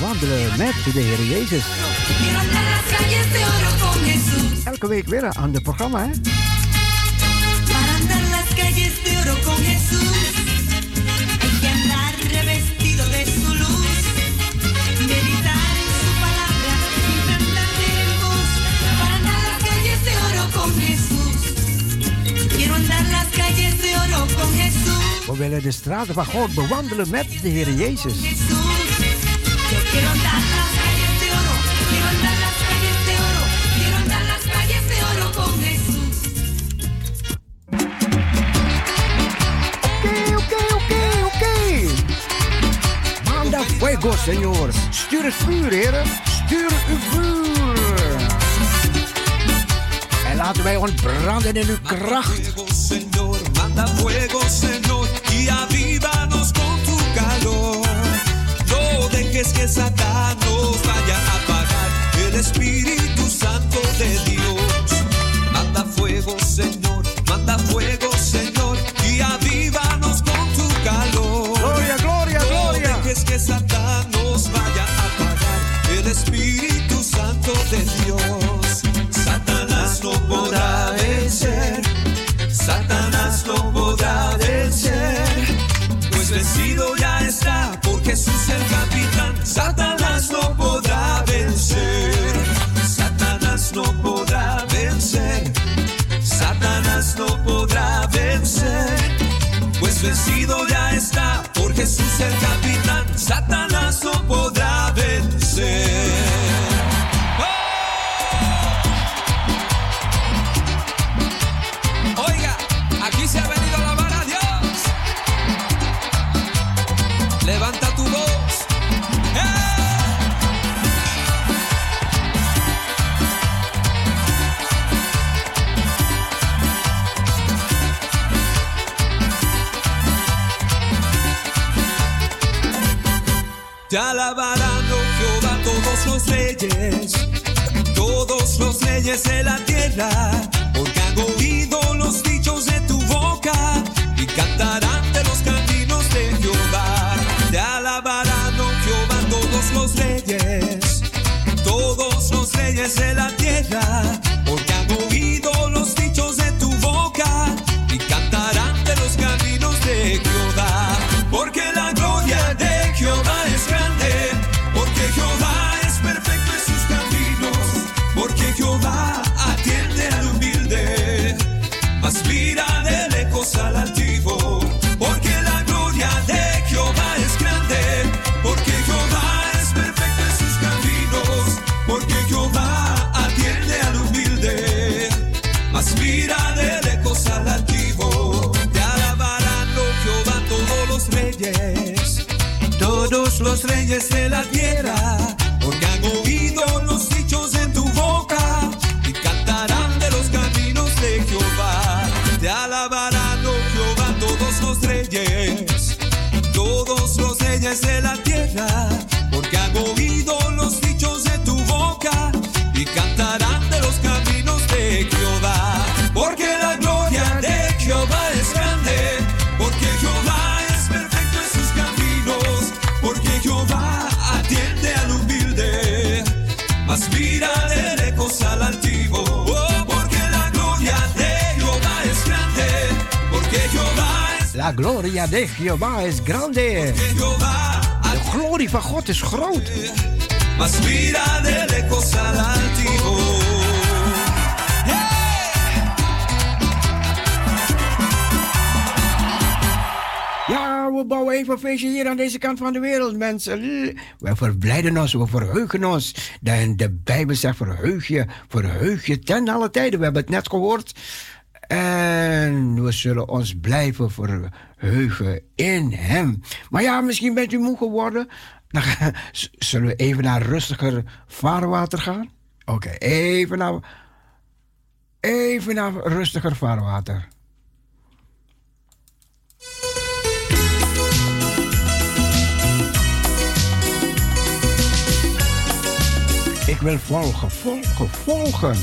wandelen met de Heer Jezus. Elke week weer aan ander programma, hè? We willen de straten van God bewandelen met de Heer Jezus. gott, senor. Stuur het vuur, heren. Stuur uw vuur. En laten wij ontbranden in uw kracht. Manda fuego, Señor, y avívanos con tu calor. No dejes que Satanás nos vaya a apagar el Espíritu Santo de Dios. Manda fuego, Señor. no podrá vencer, pues vencido ya está por Jesús el capitán, Satanás. embellece la tierra de is grande. De glorie van God is groot. Ja, we bouwen even een feestje hier aan deze kant van de wereld, mensen. We verblijden ons, we verheugen ons. De Bijbel zegt: verheug je, verheug je ten alle tijden. We hebben het net gehoord en we zullen ons blijven verheugen in Hem. Maar ja, misschien bent u moe geworden. Dan zullen we even naar rustiger vaarwater gaan. Oké, even naar. Even naar rustiger vaarwater. Ik wil volgen, volgen, volgen.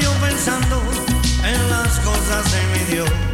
yo pensando en las cosas de mi Dios.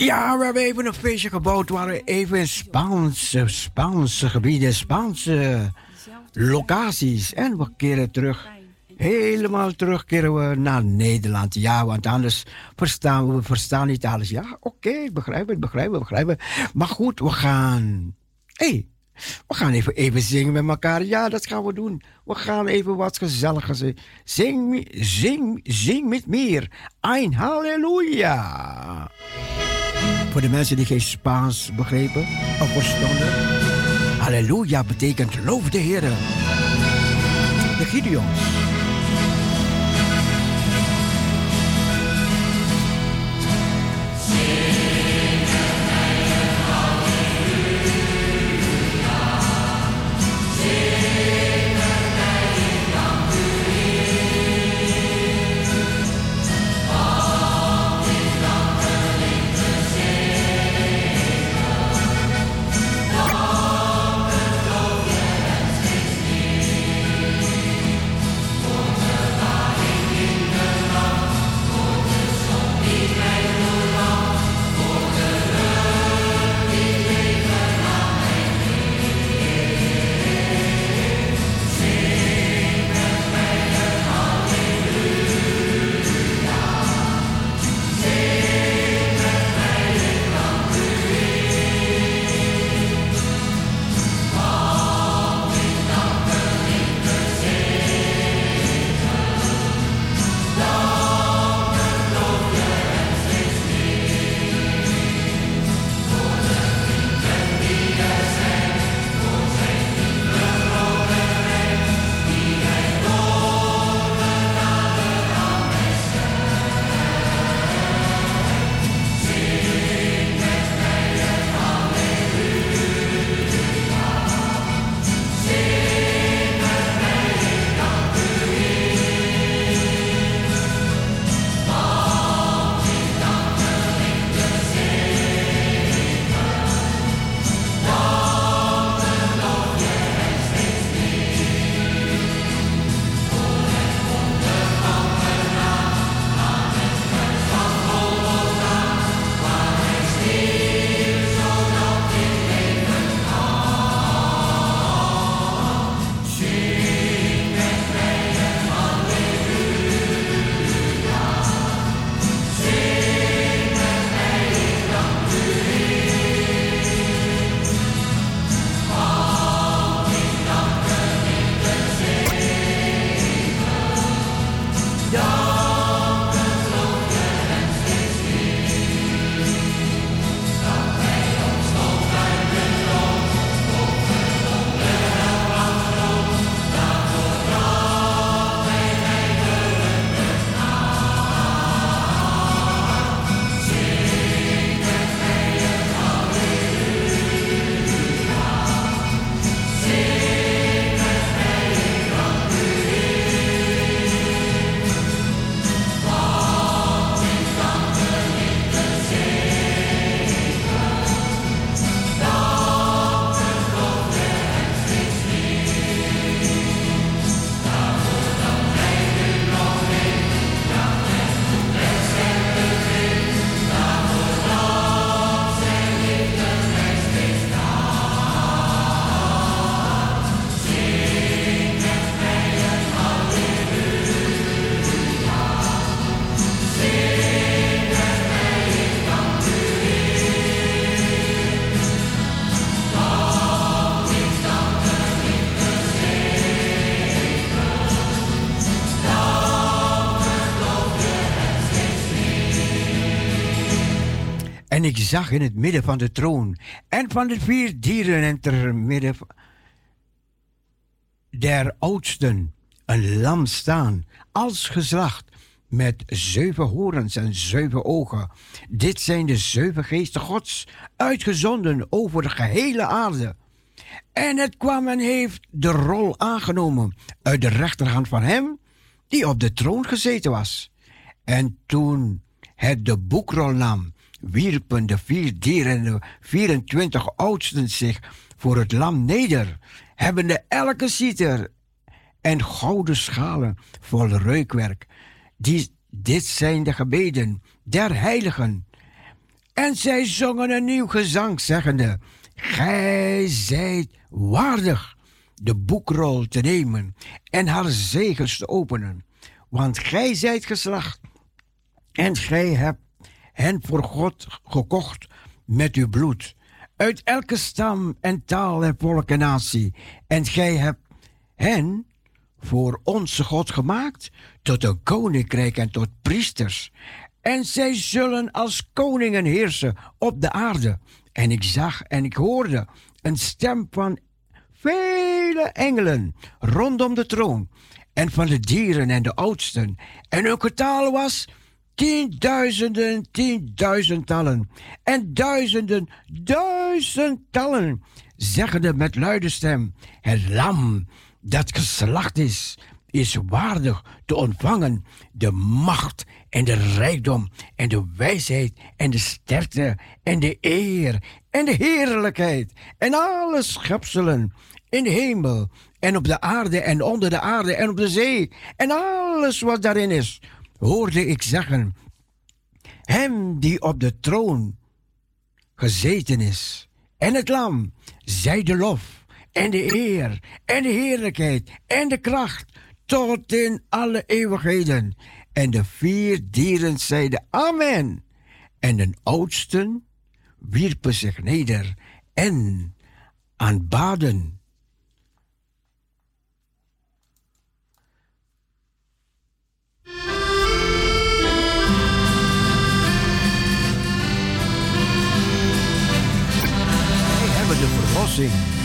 Ja, we hebben even een feestje gebouwd waar we even Spaanse, Spaanse gebieden, Spaanse locaties. En we keren terug, helemaal terugkeren we naar Nederland. Ja, want anders verstaan we, we verstaan niet alles. Ja, oké, ik begrijp het, begrijpen het, begrijp. Maar goed, we gaan... hey, we gaan even, even zingen met elkaar. Ja, dat gaan we doen. We gaan even wat gezelliger zingen. Zing, zing, zing met meer. Ein Halleluja. Voor de mensen die geen Spaans begrepen of verstonden. Halleluja betekent loof de Heer. De Gideons. Ik zag in het midden van de troon en van de vier dieren en ter midden der oudsten een lam staan, als geslacht, met zeven horens en zeven ogen. Dit zijn de zeven geesten Gods, uitgezonden over de gehele aarde. En het kwam en heeft de rol aangenomen uit de rechterhand van hem die op de troon gezeten was. En toen het de boekrol nam, wierpen de vier dieren en de 24 oudsten zich voor het lam neder, hebbende elke citer en gouden schalen vol reukwerk. Die, dit zijn de gebeden der heiligen. En zij zongen een nieuw gezang, zeggende: Gij zijt waardig de boekrol te nemen en haar zegels te openen. Want gij zijt geslacht en gij hebt hen voor God gekocht met uw bloed. Uit elke stam en taal en volk en natie. En gij hebt hen voor onze God gemaakt tot een koninkrijk en tot priesters. En zij zullen als koningen heersen op de aarde. En ik zag en ik hoorde een stem van vele engelen rondom de troon. En van de dieren en de oudsten. En hun getal was tienduizenden, tienduizendtallen. En duizenden, duizendtallen. Zeggende met luide stem: Het lam dat geslacht is, is waardig te ontvangen de macht en de rijkdom en de wijsheid en de sterkte en de eer en de heerlijkheid en alle schepselen in de hemel en op de aarde en onder de aarde en op de zee en alles wat daarin is, hoorde ik zeggen, hem die op de troon gezeten is en het lam, zij de lof en de eer en de heerlijkheid en de kracht tot in alle eeuwigheden. En de vier dieren zeiden Amen. En de oudsten wierpen zich neder en aanbaden. De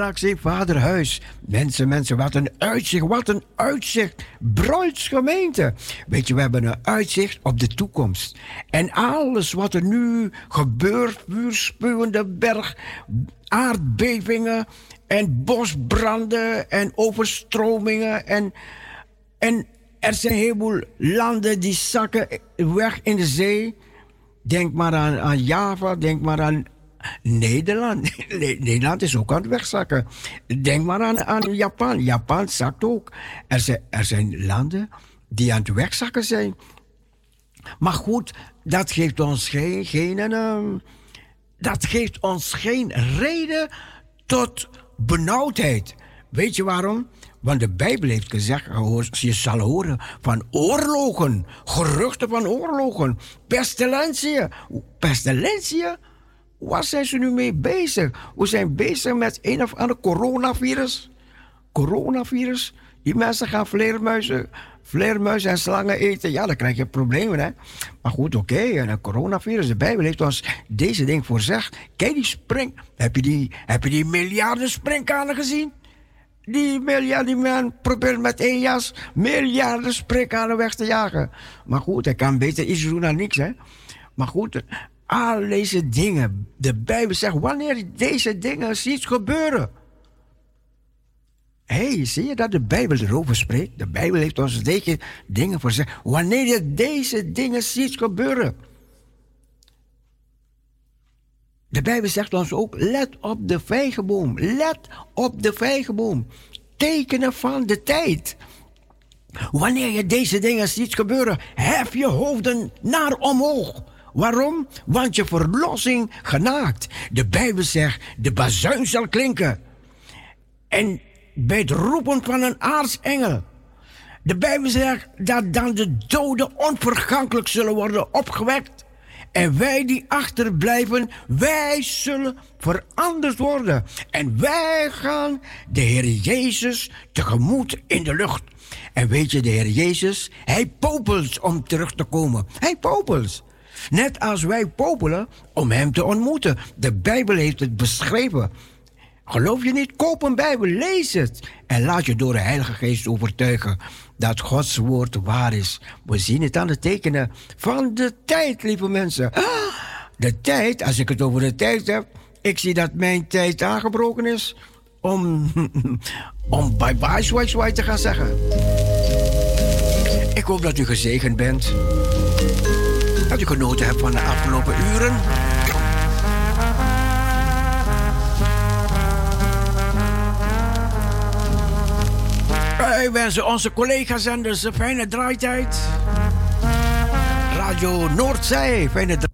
In vaderhuis. Mensen, mensen, wat een uitzicht, wat een uitzicht. Bruidsgemeente. Weet je, we hebben een uitzicht op de toekomst. En alles wat er nu gebeurt, vuurspuwende berg, aardbevingen en bosbranden en overstromingen en, en er zijn een heleboel landen die zakken weg in de zee. Denk maar aan Java, denk maar aan Nederland. Ne- Nederland is ook aan het wegzakken. Denk maar aan, aan Japan. Japan zakt ook. Er zijn, er zijn landen die aan het wegzakken zijn. Maar goed, dat geeft ons geen, geen, ehm, dat geeft ons geen reden tot benauwdheid. Weet je waarom? Want de Bijbel heeft gezegd, je zal horen van oorlogen, geruchten van oorlogen, pestilentiën. Pestilentiën? Waar zijn ze nu mee bezig? We zijn bezig met een of ander coronavirus. Coronavirus. Die mensen gaan vleermuizen, vleermuizen en slangen eten. Ja, dan krijg je problemen, hè. Maar goed, oké. En een coronavirus. De Bijbel heeft ons deze ding voorzegd. Kijk, die spring... Heb je die, heb je die miljarden springkanen gezien? Die miljarden, probeert met één jas miljarden springkanen weg te jagen. Maar goed, hij kan beter iets doen dan niks, hè. Maar goed, al deze dingen. De Bijbel zegt, wanneer deze dingen ziet gebeuren. Hé, hey, zie je dat de Bijbel erover spreekt? De Bijbel heeft ons deze dingen voorzegd. Wanneer je deze dingen ziet gebeuren. De Bijbel zegt ons ook, let op de vijgenboom. Let op de vijgenboom. Tekenen van de tijd. Wanneer je deze dingen ziet gebeuren, hef je hoofden naar omhoog. Waarom? Want je verlossing genaakt. De Bijbel zegt, de bazuin zal klinken. En bij het roepen van een aartsengel. De Bijbel zegt dat dan de doden onvergankelijk zullen worden opgewekt. En wij die achterblijven, wij zullen veranderd worden. En wij gaan de Heer Jezus tegemoet in de lucht. En weet je, de Heer Jezus, hij popelt om terug te komen. Hij popelt. Net als wij popelen om hem te ontmoeten. De Bijbel heeft het beschreven. Geloof je niet? Koop een Bijbel, lees het. En laat je door de Heilige Geest overtuigen dat Gods woord waar is. We zien het aan de tekenen van de tijd, lieve mensen. De tijd, als ik het over de tijd heb, ik zie dat mijn tijd aangebroken is om, om bye bye zwaai zwaai te gaan zeggen. Ik hoop dat u gezegend bent. U genoten hebt van de afgelopen uren. Wij wensen onze collega-zenders een fijne draaitijd. Radio Noordzee, fijne